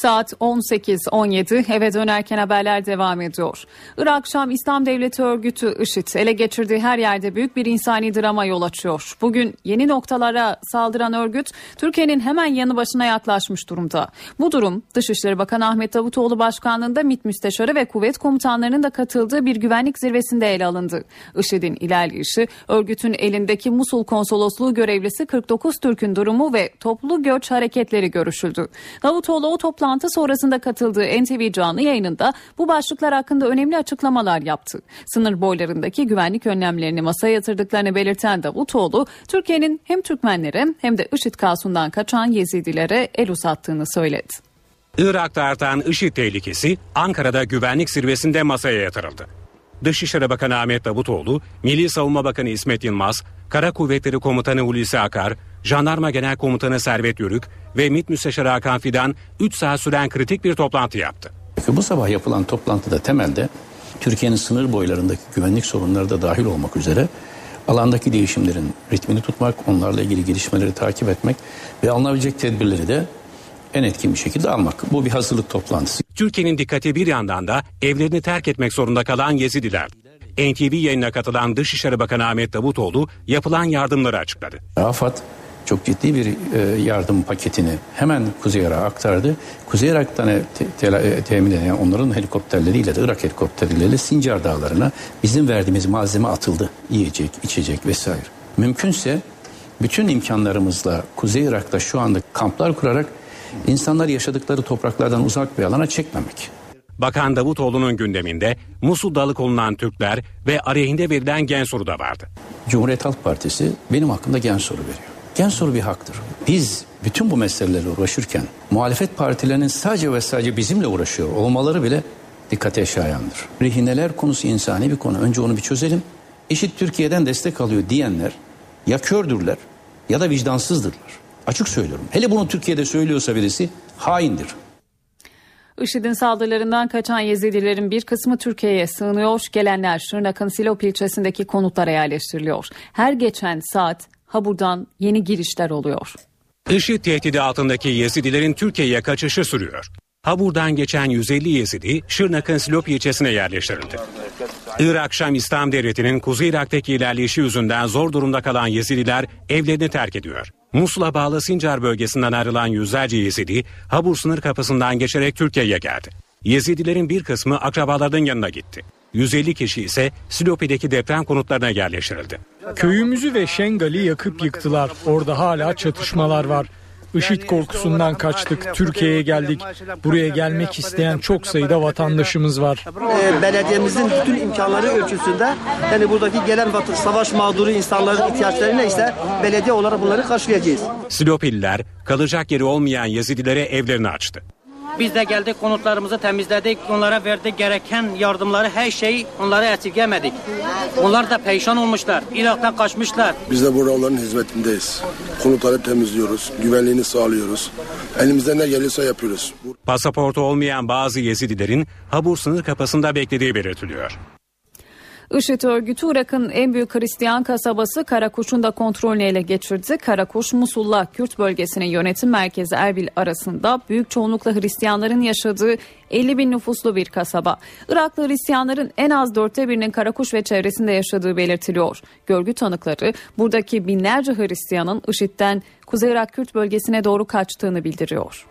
Saat 18.17 eve dönerken haberler devam ediyor. Irak Şam İslam Devleti örgütü IŞİD ele geçirdiği her yerde büyük bir insani drama yol açıyor. Bugün yeni noktalara saldıran örgüt Türkiye'nin hemen yanı başına yaklaşmış durumda. Bu durum Dışişleri Bakanı Ahmet Davutoğlu başkanlığında MİT Müsteşarı ve kuvvet komutanlarının da katıldığı bir güvenlik zirvesinde ele alındı. IŞİD'in ilerleyişi, örgütün elindeki Musul konsolosluğu görevlisi 49 Türk'ün durumu ve toplu göç hareketleri görüşüldü. Davutoğlu o toplantı toplantı sonrasında katıldığı NTV canlı yayınında bu başlıklar hakkında önemli açıklamalar yaptı. Sınır boylarındaki güvenlik önlemlerini masaya yatırdıklarını belirten Davutoğlu, Türkiye'nin hem Türkmenlere hem de IŞİD kasundan kaçan Yezidilere el uzattığını söyledi. Irak'ta artan IŞİD tehlikesi Ankara'da güvenlik zirvesinde masaya yatırıldı. Dışişleri Bakanı Ahmet Davutoğlu, Milli Savunma Bakanı İsmet Yılmaz, Kara Kuvvetleri Komutanı Hulusi Akar, Jandarma Genel Komutanı Servet Yörük ve MİT Müsteşarı Hakan Fidan 3 saat süren kritik bir toplantı yaptı. Bu sabah yapılan toplantıda temelde Türkiye'nin sınır boylarındaki güvenlik sorunları da dahil olmak üzere alandaki değişimlerin ritmini tutmak, onlarla ilgili gelişmeleri takip etmek ve alınabilecek tedbirleri de en etkin bir şekilde almak. Bu bir hazırlık toplantısı. Türkiye'nin dikkati bir yandan da evlerini terk etmek zorunda kalan Yezidiler. NTV yayına katılan Dışişleri Bakanı Ahmet Davutoğlu yapılan yardımları açıkladı. AFAD çok ciddi bir e, yardım paketini hemen Kuzey Irak'a aktardı. Kuzey Irak'tan te, te, e, temin eden onların helikopterleriyle de Irak helikopterleriyle Sincar Dağları'na bizim verdiğimiz malzeme atıldı. Yiyecek, içecek vesaire. Mümkünse bütün imkanlarımızla Kuzey Irak'ta şu anda kamplar kurarak insanlar yaşadıkları topraklardan uzak bir alana çekmemek. Bakan Davutoğlu'nun gündeminde Musul'da alıkonulan Türkler ve aleyhinde verilen gen soru da vardı. Cumhuriyet Halk Partisi benim hakkında gen soru veriyor. Gen soru bir haktır. Biz bütün bu meselelerle uğraşırken muhalefet partilerinin sadece ve sadece bizimle uğraşıyor olmaları bile dikkate şayandır. Rehineler konusu insani bir konu. Önce onu bir çözelim. İşit Türkiye'den destek alıyor diyenler ya kördürler ya da vicdansızdırlar. Açık söylüyorum. Hele bunu Türkiye'de söylüyorsa birisi haindir. IŞİD'in saldırılarından kaçan Yezidilerin bir kısmı Türkiye'ye sığınıyor. Gelenler Şırnak'ın Silop ilçesindeki konutlara yerleştiriliyor. Her geçen saat Habur'dan yeni girişler oluyor. IŞİD tehdidi altındaki Yezidilerin Türkiye'ye kaçışı sürüyor. Habur'dan geçen 150 Yezidi Şırnak'ın Silop ilçesine yerleştirildi. Irak Şam İslam Devleti'nin Kuzey Irak'taki ilerleyişi yüzünden zor durumda kalan Yezidiler evlerini terk ediyor. Musul'a bağlı Sincar bölgesinden ayrılan yüzlerce Yezidi Habur sınır kapısından geçerek Türkiye'ye geldi. Yezidilerin bir kısmı akrabalarının yanına gitti. 150 kişi ise Silopi'deki deprem konutlarına yerleştirildi. Köyümüzü ve Şengal'i yakıp yıktılar. Orada hala çatışmalar var. IŞİD korkusundan kaçtık, Türkiye'ye geldik. Buraya gelmek isteyen çok sayıda vatandaşımız var. E, belediyemizin bütün imkanları ölçüsünde yani buradaki gelen savaş mağduru insanların ihtiyaçları neyse belediye olarak bunları karşılayacağız. Silopililer kalacak yeri olmayan Yazidilere evlerini açtı. Biz de geldik konutlarımızı temizledik. Onlara verdik gereken yardımları her şeyi onlara esirgemedik. Onlar da perişan olmuşlar. Irak'tan kaçmışlar. Biz de burada onların hizmetindeyiz. Konutları temizliyoruz, güvenliğini sağlıyoruz. Elimizden ne geliyorsa yapıyoruz. Pasaportu olmayan bazı Yezidilerin Habur sınır kapısında beklediği belirtiliyor. IŞİD örgütü Irak'ın en büyük Hristiyan kasabası Karakuş'un da kontrolünü ele geçirdi. Karakuş, Musul'la Kürt bölgesinin yönetim merkezi Erbil arasında büyük çoğunlukla Hristiyanların yaşadığı 50 bin nüfuslu bir kasaba. Iraklı Hristiyanların en az dörtte birinin Karakuş ve çevresinde yaşadığı belirtiliyor. Görgü tanıkları buradaki binlerce Hristiyanın IŞİD'den Kuzey Irak Kürt bölgesine doğru kaçtığını bildiriyor.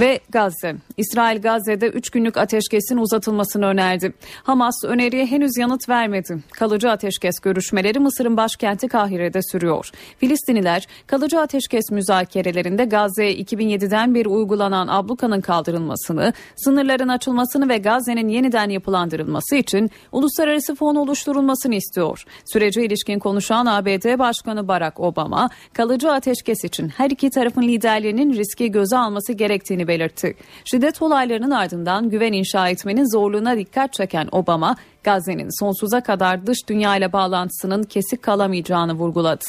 Ve Gazze. İsrail Gazze'de 3 günlük ateşkesin uzatılmasını önerdi. Hamas öneriye henüz yanıt vermedi. Kalıcı ateşkes görüşmeleri Mısır'ın başkenti Kahire'de sürüyor. Filistinliler kalıcı ateşkes müzakerelerinde Gazze'ye 2007'den beri uygulanan ablukanın kaldırılmasını, sınırların açılmasını ve Gazze'nin yeniden yapılandırılması için uluslararası fon oluşturulmasını istiyor. Sürece ilişkin konuşan ABD Başkanı Barack Obama, kalıcı ateşkes için her iki tarafın liderlerinin riski göze alması gerektiğini belirtti. Şiddet olaylarının ardından güven inşa etmenin zorluğuna dikkat çeken Obama, Gazze'nin sonsuza kadar dış dünya ile bağlantısının kesik kalamayacağını vurguladı.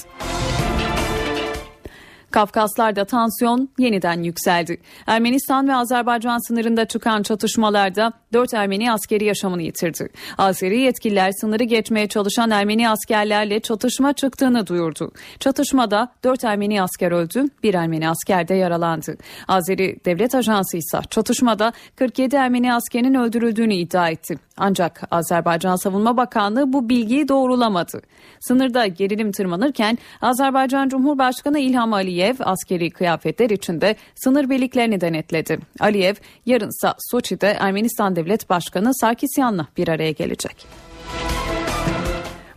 Kafkaslar'da tansiyon yeniden yükseldi. Ermenistan ve Azerbaycan sınırında çıkan çatışmalarda 4 Ermeni askeri yaşamını yitirdi. Azeri yetkililer sınırı geçmeye çalışan Ermeni askerlerle çatışma çıktığını duyurdu. Çatışmada 4 Ermeni asker öldü, 1 Ermeni asker de yaralandı. Azeri Devlet Ajansı ise çatışmada 47 Ermeni askerin öldürüldüğünü iddia etti. Ancak Azerbaycan Savunma Bakanlığı bu bilgiyi doğrulamadı. Sınırda gerilim tırmanırken Azerbaycan Cumhurbaşkanı İlham Aliyev askeri kıyafetler içinde sınır birliklerini denetledi. Aliyev yarınsa Soçi'de Ermenistan Devlet Başkanı Sarkisyan'la bir araya gelecek.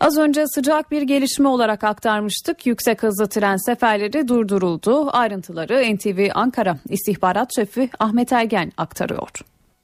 Az önce sıcak bir gelişme olarak aktarmıştık. Yüksek hızlı tren seferleri durduruldu. Ayrıntıları NTV Ankara İstihbarat Şefi Ahmet Ergen aktarıyor.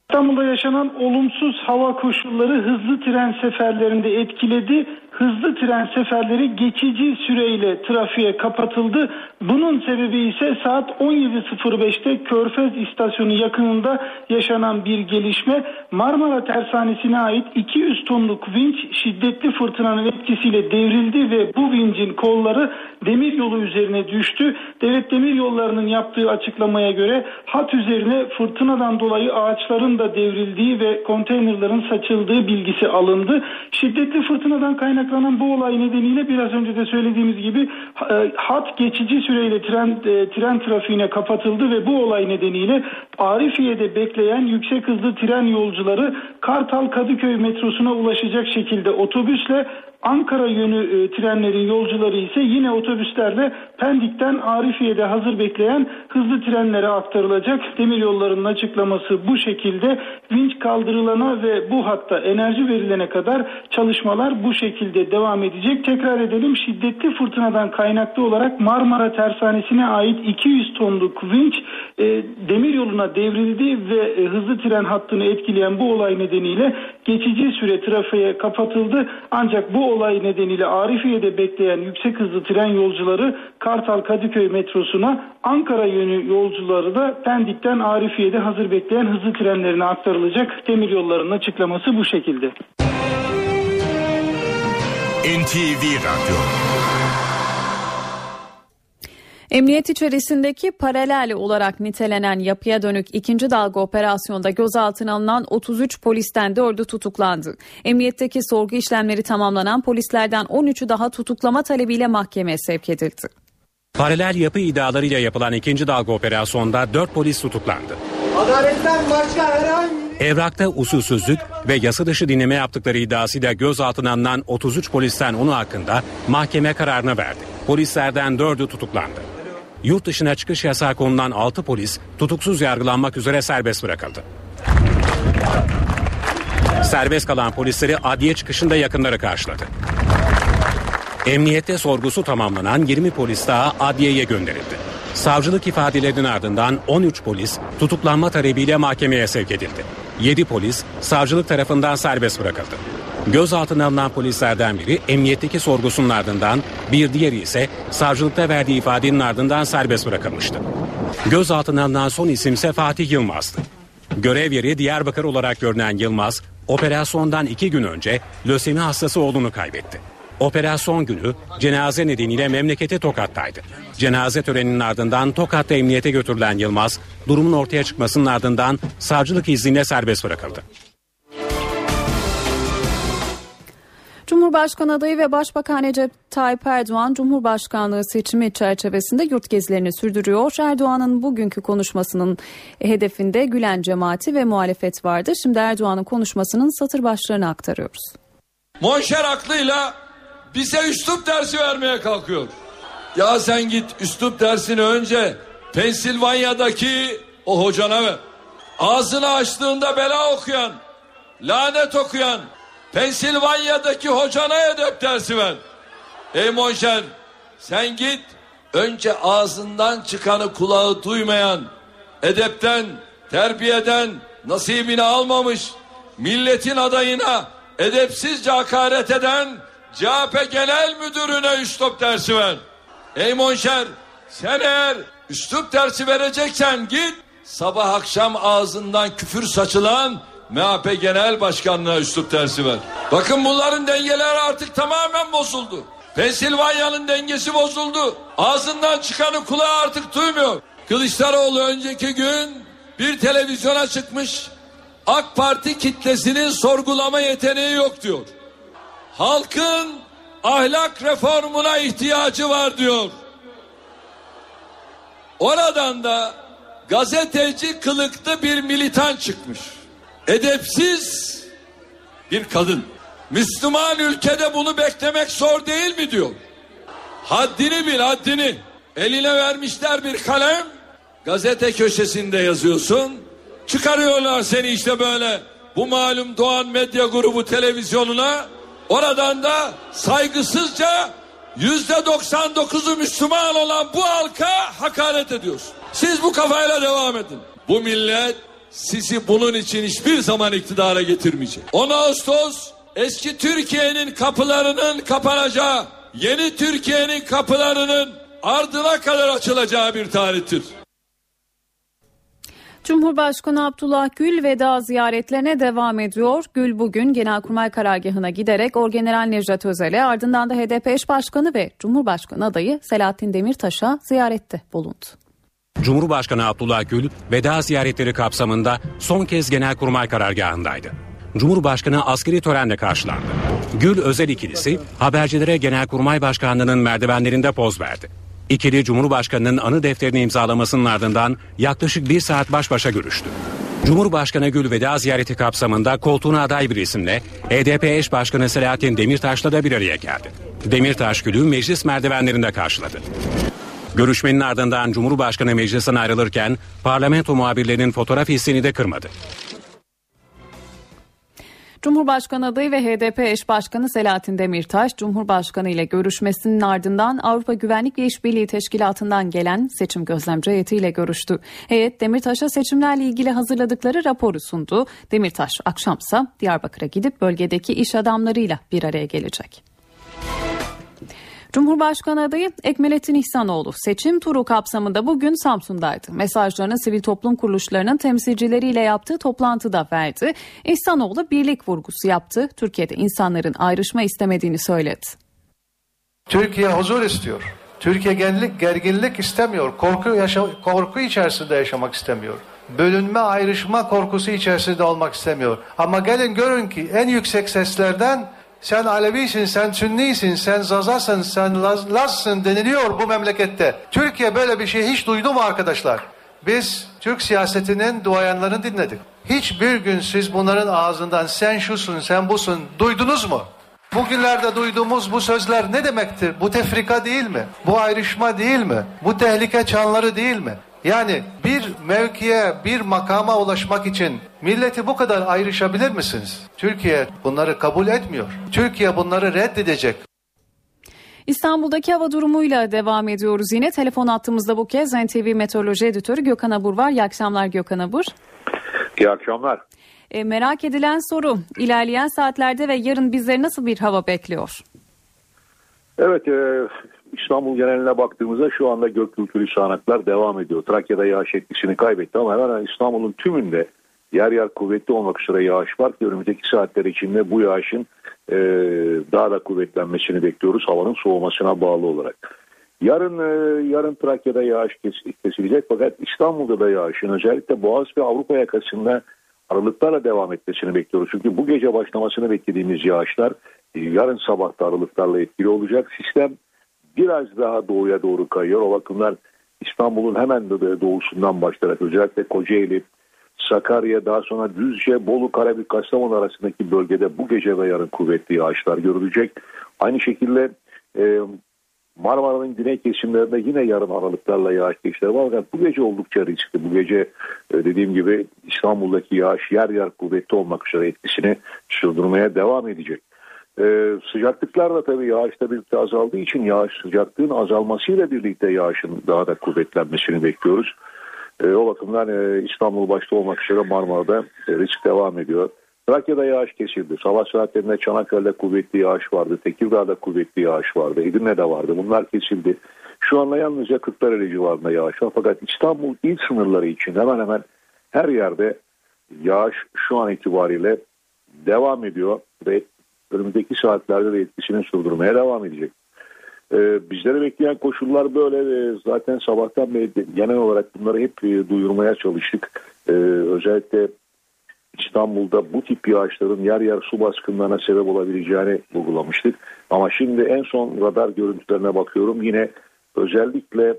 İstanbul'da yaşanan olumsuz hava koşulları hızlı tren seferlerinde etkiledi. Hızlı tren seferleri geçici süreyle trafiğe kapatıldı. Bunun sebebi ise saat 17.05'te Körfez istasyonu yakınında yaşanan bir gelişme. Marmara Tersanesi'ne ait 200 tonluk vinç şiddetli fırtınanın etkisiyle devrildi ve bu vincin kolları demir yolu üzerine düştü. Devlet Demir Yolları'nın yaptığı açıklamaya göre hat üzerine fırtınadan dolayı ağaçların da devrildiği ve konteynerların saçıldığı bilgisi alındı. Şiddetli fırtınadan kaynaklanan bu olay nedeniyle biraz önce de söylediğimiz gibi e, hat geçici süreyle tren e, tren trafiğine kapatıldı ve bu olay nedeniyle Arifiye'de bekleyen yüksek hızlı tren yolcuları Kartal Kadıköy metrosuna ulaşacak şekilde otobüsle Ankara yönü e, trenlerin yolcuları ise yine otobüslerle Pendik'ten Arifiye'de hazır bekleyen hızlı trenlere aktarılacak. Demiryollarının açıklaması bu şekilde. Vinç kaldırılana ve bu hatta enerji verilene kadar çalışmalar bu şekilde devam edecek. Tekrar edelim şiddetli fırtınadan kaynaklı olarak Marmara Tersanesi'ne ait 200 tonluk vinç e, demiryoluna devrildi ve e, hızlı tren hattını etkileyen bu olay nedeniyle geçici süre trafiğe kapatıldı. Ancak bu olay nedeniyle Arifiye'de bekleyen yüksek hızlı tren yolcuları Kartal Kadıköy metrosuna, Ankara yönü yolcuları da Pendik'ten Arifiye'de hazır bekleyen hızlı trenlerine aktarılacak. Demiryollarının açıklaması bu şekilde. NTV Radyo Emniyet içerisindeki paralel olarak nitelenen yapıya dönük ikinci dalga operasyonda gözaltına alınan 33 polisten 4'ü tutuklandı. Emniyetteki sorgu işlemleri tamamlanan polislerden 13'ü daha tutuklama talebiyle mahkemeye sevk edildi. Paralel yapı iddialarıyla yapılan ikinci dalga operasyonda 4 polis tutuklandı. Adaletten başka herhangi Evrakta usulsüzlük ve yasa dışı dinleme yaptıkları iddiasıyla gözaltına alınan 33 polisten 10'u hakkında mahkeme kararını verdi. Polislerden 4'ü tutuklandı. Yurt dışına çıkış yasağı konulan 6 polis tutuksuz yargılanmak üzere serbest bırakıldı. Serbest kalan polisleri adliye çıkışında yakınları karşıladı. Emniyette sorgusu tamamlanan 20 polis daha adliyeye gönderildi. Savcılık ifadelerinin ardından 13 polis tutuklanma talebiyle mahkemeye sevk edildi. 7 polis savcılık tarafından serbest bırakıldı. Gözaltına alınan polislerden biri emniyetteki sorgusunun ardından bir diğeri ise savcılıkta verdiği ifadenin ardından serbest bırakılmıştı. Gözaltına alınan son isimse Fatih Yılmaz'dı. Görev yeri Diyarbakır olarak görünen Yılmaz, operasyondan iki gün önce lösemi hastası oğlunu kaybetti. Operasyon günü cenaze nedeniyle memleketi Tokat'taydı. Cenaze töreninin ardından Tokat'ta emniyete götürülen Yılmaz, durumun ortaya çıkmasının ardından savcılık izniyle serbest bırakıldı. Cumhurbaşkanı adayı ve Başbakan Recep Tayyip Erdoğan Cumhurbaşkanlığı seçimi çerçevesinde yurt gezilerini sürdürüyor. Erdoğan'ın bugünkü konuşmasının hedefinde Gülen cemaati ve muhalefet vardı. Şimdi Erdoğan'ın konuşmasının satır başlarını aktarıyoruz. Monşer aklıyla bize üslup dersi vermeye kalkıyor. Ya sen git üslup dersini önce Pensilvanya'daki o hocana ver. Ağzını açtığında bela okuyan, lanet okuyan, Pensilvanya'daki hocana edep dersi ver. Ey Monşer sen git önce ağzından çıkanı kulağı duymayan, edepten, terbiyeden nasibini almamış, milletin adayına edepsizce hakaret eden CHP Genel Müdürüne üslup dersi ver. Ey Monşer sen eğer üslup dersi vereceksen git sabah akşam ağzından küfür saçılan MHP Genel Başkanlığı'na üslup dersi ver. Bakın bunların dengeleri artık tamamen bozuldu. Pensilvanya'nın dengesi bozuldu. Ağzından çıkanı kulağı artık duymuyor. Kılıçdaroğlu önceki gün bir televizyona çıkmış. AK Parti kitlesinin sorgulama yeteneği yok diyor. Halkın ahlak reformuna ihtiyacı var diyor. Oradan da gazeteci kılıklı bir militan çıkmış. Edepsiz bir kadın. Müslüman ülkede bunu beklemek zor değil mi diyor. Haddini bil haddini. Eline vermişler bir kalem. Gazete köşesinde yazıyorsun. Çıkarıyorlar seni işte böyle. Bu malum Doğan Medya Grubu televizyonuna. Oradan da saygısızca yüzde 99'u Müslüman olan bu halka hakaret ediyorsun. Siz bu kafayla devam edin. Bu millet sizi bunun için hiçbir zaman iktidara getirmeyecek. 10 Ağustos eski Türkiye'nin kapılarının kapanacağı, yeni Türkiye'nin kapılarının ardına kadar açılacağı bir tarihtir. Cumhurbaşkanı Abdullah Gül veda ziyaretlerine devam ediyor. Gül bugün Genelkurmay Karargahı'na giderek Orgeneral Necdet Özel'e ardından da HDP eş başkanı ve Cumhurbaşkanı adayı Selahattin Demirtaş'a ziyarette bulundu. Cumhurbaşkanı Abdullah Gül veda ziyaretleri kapsamında son kez Genelkurmay karargahındaydı. Cumhurbaşkanı askeri törenle karşılandı. Gül özel ikilisi habercilere Genelkurmay Başkanlığı'nın merdivenlerinde poz verdi. İkili Cumhurbaşkanı'nın anı defterini imzalamasının ardından yaklaşık bir saat baş başa görüştü. Cumhurbaşkanı Gül veda ziyareti kapsamında koltuğuna aday bir isimle HDP eş başkanı Selahattin Demirtaş'la da bir araya geldi. Demirtaş Gül'ü meclis merdivenlerinde karşıladı. Görüşmenin ardından Cumhurbaşkanı meclisten ayrılırken parlamento muhabirlerinin fotoğraf hissini de kırmadı. Cumhurbaşkanı adayı ve HDP eş başkanı Selahattin Demirtaş, Cumhurbaşkanı ile görüşmesinin ardından Avrupa Güvenlik ve İşbirliği Teşkilatı'ndan gelen seçim gözlemci heyetiyle görüştü. Heyet Demirtaş'a seçimlerle ilgili hazırladıkları raporu sundu. Demirtaş akşamsa Diyarbakır'a gidip bölgedeki iş adamlarıyla bir araya gelecek. Cumhurbaşkanı adayı Ekmelettin İhsanoğlu seçim turu kapsamında bugün Samsun'daydı. Mesajlarını sivil toplum kuruluşlarının temsilcileriyle yaptığı toplantıda verdi. İhsanoğlu birlik vurgusu yaptı. Türkiye'de insanların ayrışma istemediğini söyledi. Türkiye huzur istiyor. Türkiye gerginlik, gerginlik istemiyor. Korku, yaşa, korku içerisinde yaşamak istemiyor. Bölünme, ayrışma korkusu içerisinde olmak istemiyor. Ama gelin görün ki en yüksek seslerden sen Alevisin, sen Sünnisin, sen Zazasın, sen Laz, Lazsın deniliyor bu memlekette. Türkiye böyle bir şey hiç duydu mu arkadaşlar? Biz Türk siyasetinin duayanlarını dinledik. Hiçbir gün siz bunların ağzından sen şusun, sen busun duydunuz mu? Bugünlerde duyduğumuz bu sözler ne demektir? Bu tefrika değil mi? Bu ayrışma değil mi? Bu tehlike çanları değil mi? Yani bir mevkiye, bir makama ulaşmak için milleti bu kadar ayrışabilir misiniz? Türkiye bunları kabul etmiyor. Türkiye bunları reddedecek. İstanbul'daki hava durumuyla devam ediyoruz yine. Telefon attığımızda bu kez NTV Meteoroloji Editörü Gökhan Abur var. İyi akşamlar Gökhan Abur. İyi akşamlar. E, merak edilen soru ilerleyen saatlerde ve yarın bizleri nasıl bir hava bekliyor? Evet e, İstanbul geneline baktığımızda şu anda gök gürültülü sağanaklar devam ediyor. Trakya'da yağış etkisini kaybetti ama hemen İstanbul'un tümünde yer yer kuvvetli olmak üzere yağış var ki önümüzdeki saatler içinde bu yağışın e, daha da kuvvetlenmesini bekliyoruz havanın soğumasına bağlı olarak. Yarın e, yarın Trakya'da yağış kes, kesilecek fakat İstanbul'da da yağışın özellikle Boğaz ve Avrupa yakasında aralıklarla devam etmesini bekliyoruz. Çünkü bu gece başlamasını beklediğimiz yağışlar e, yarın sabahta aralıklarla etkili olacak. Sistem biraz daha doğuya doğru kayıyor. O bakımdan İstanbul'un hemen de doğusundan başlayarak özellikle Kocaeli, Sakarya daha sonra Düzce, Bolu, Karabük, Kastamonu arasındaki bölgede bu gece ve yarın kuvvetli yağışlar görülecek. Aynı şekilde e, Marmara'nın güney kesimlerinde yine yarın aralıklarla yağış geçişleri var. Fakat bu gece oldukça riskli. Bu gece e, dediğim gibi İstanbul'daki yağış yer yer kuvvetli olmak üzere etkisini sürdürmeye devam edecek. Ee, sıcaklıklar da tabii yağışla birlikte azaldığı için yağış sıcaklığın azalmasıyla birlikte yağışın daha da kuvvetlenmesini bekliyoruz. Ee, o bakımdan e, İstanbul başta olmak üzere Marmara'da e, risk devam ediyor. Trakya'da yağış kesildi. Sabah saatlerinde Çanakkale'de kuvvetli yağış vardı. Tekirdağ'da kuvvetli yağış vardı. Edirne'de vardı. Bunlar kesildi. Şu anda yalnızca Kırklareli civarında yağış var. Fakat İstanbul il sınırları için hemen hemen her yerde yağış şu an itibariyle devam ediyor ve önümüzdeki saatlerde de etkisini sürdürmeye devam edecek. Ee, bizleri bekleyen koşullar böyle ve zaten sabahtan beri genel olarak bunları hep e, duyurmaya çalıştık. Ee, özellikle İstanbul'da bu tip yağışların yer yer su baskınlarına sebep olabileceğini vurgulamıştık. Ama şimdi en son radar görüntülerine bakıyorum. Yine özellikle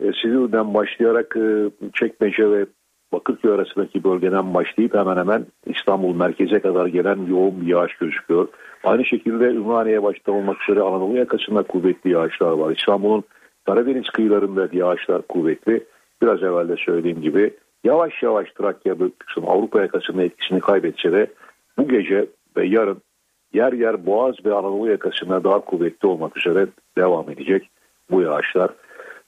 e, Silivri'den başlayarak e, Çekmece ve Bakırköy arasındaki bölgeden başlayıp hemen hemen İstanbul merkeze kadar gelen yoğun bir yağış gözüküyor. Aynı şekilde Ümraniye başta olmak üzere Anadolu yakasında kuvvetli yağışlar var. İstanbul'un Karadeniz kıyılarında yağışlar kuvvetli. Biraz evvel de söylediğim gibi yavaş yavaş Trakya kısım Avrupa yakasında etkisini kaybetse de bu gece ve yarın yer yer Boğaz ve Anadolu yakasında daha kuvvetli olmak üzere devam edecek bu yağışlar.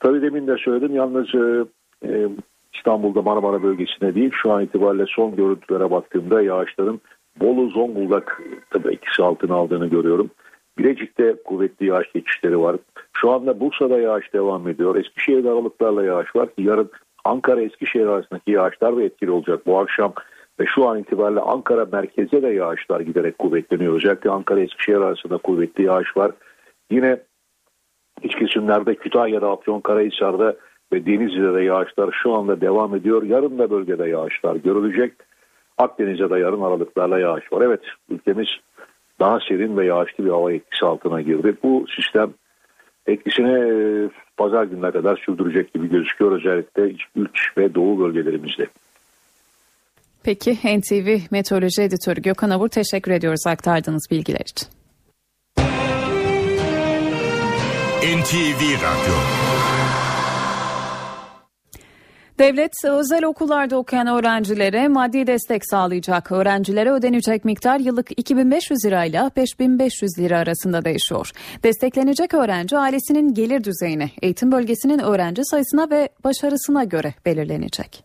Tabii demin de söyledim yalnız e, e İstanbul'da Marmara bölgesinde değil şu an itibariyle son görüntülere baktığımda yağışların Bolu Zonguldak tabii etkisi altına aldığını görüyorum. Bilecik'te kuvvetli yağış geçişleri var. Şu anda Bursa'da yağış devam ediyor. Eskişehir'de aralıklarla yağış var yarın Ankara Eskişehir arasındaki yağışlar da etkili olacak bu akşam. Ve şu an itibariyle Ankara merkeze de yağışlar giderek kuvvetleniyor. Özellikle Ankara Eskişehir arasında kuvvetli yağış var. Yine iç kesimlerde Kütahya'da, Afyonkarahisar'da ve Denizli'de de yağışlar şu anda devam ediyor. Yarın da bölgede yağışlar görülecek. Akdeniz'de de yarın aralıklarla yağış var. Evet ülkemiz daha serin ve yağışlı bir hava etkisi altına girdi. Bu sistem etkisini e, pazar gününe kadar sürdürecek gibi gözüküyor özellikle iç ve doğu bölgelerimizde. Peki NTV Meteoroloji Editörü Gökhan Avur teşekkür ediyoruz aktardığınız bilgiler için. NTV Radyo Devlet özel okullarda okuyan öğrencilere maddi destek sağlayacak. Öğrencilere ödenecek miktar yıllık 2500 lirayla 5500 lira arasında değişiyor. Desteklenecek öğrenci ailesinin gelir düzeyine, eğitim bölgesinin öğrenci sayısına ve başarısına göre belirlenecek.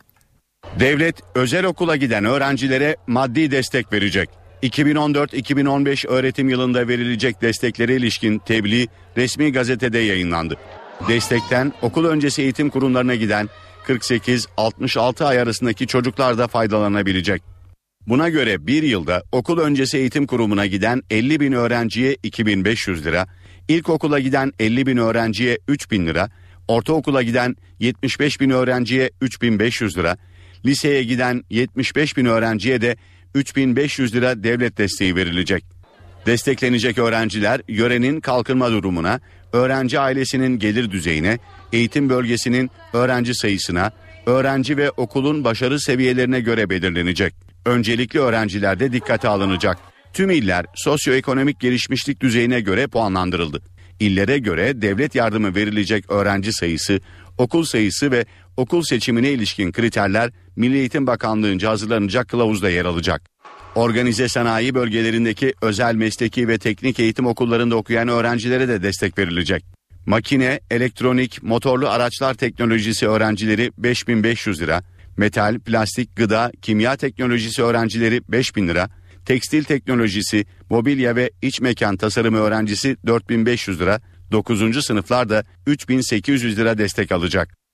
Devlet özel okula giden öğrencilere maddi destek verecek. 2014-2015 öğretim yılında verilecek desteklere ilişkin tebliğ resmi gazetede yayınlandı. Destekten okul öncesi eğitim kurumlarına giden 48-66 ay arasındaki çocuklar da faydalanabilecek. Buna göre bir yılda okul öncesi eğitim kurumuna giden 50 bin öğrenciye 2500 lira, ilkokula giden 50 bin öğrenciye 3000 lira, ortaokula giden 75 bin öğrenciye 3500 lira, liseye giden 75 bin öğrenciye de 3500 lira devlet desteği verilecek. Desteklenecek öğrenciler yörenin kalkınma durumuna, öğrenci ailesinin gelir düzeyine, eğitim bölgesinin öğrenci sayısına, öğrenci ve okulun başarı seviyelerine göre belirlenecek. Öncelikli öğrencilerde dikkate alınacak. Tüm iller sosyoekonomik gelişmişlik düzeyine göre puanlandırıldı. İllere göre devlet yardımı verilecek öğrenci sayısı, okul sayısı ve okul seçimine ilişkin kriterler Milli Eğitim Bakanlığı'nca hazırlanacak kılavuzda yer alacak. Organize sanayi bölgelerindeki özel mesleki ve teknik eğitim okullarında okuyan öğrencilere de destek verilecek. Makine, elektronik, motorlu araçlar teknolojisi öğrencileri 5500 lira, metal, plastik, gıda, kimya teknolojisi öğrencileri 5000 lira, tekstil teknolojisi, mobilya ve iç mekan tasarımı öğrencisi 4500 lira, 9. sınıflar da 3800 lira destek alacak.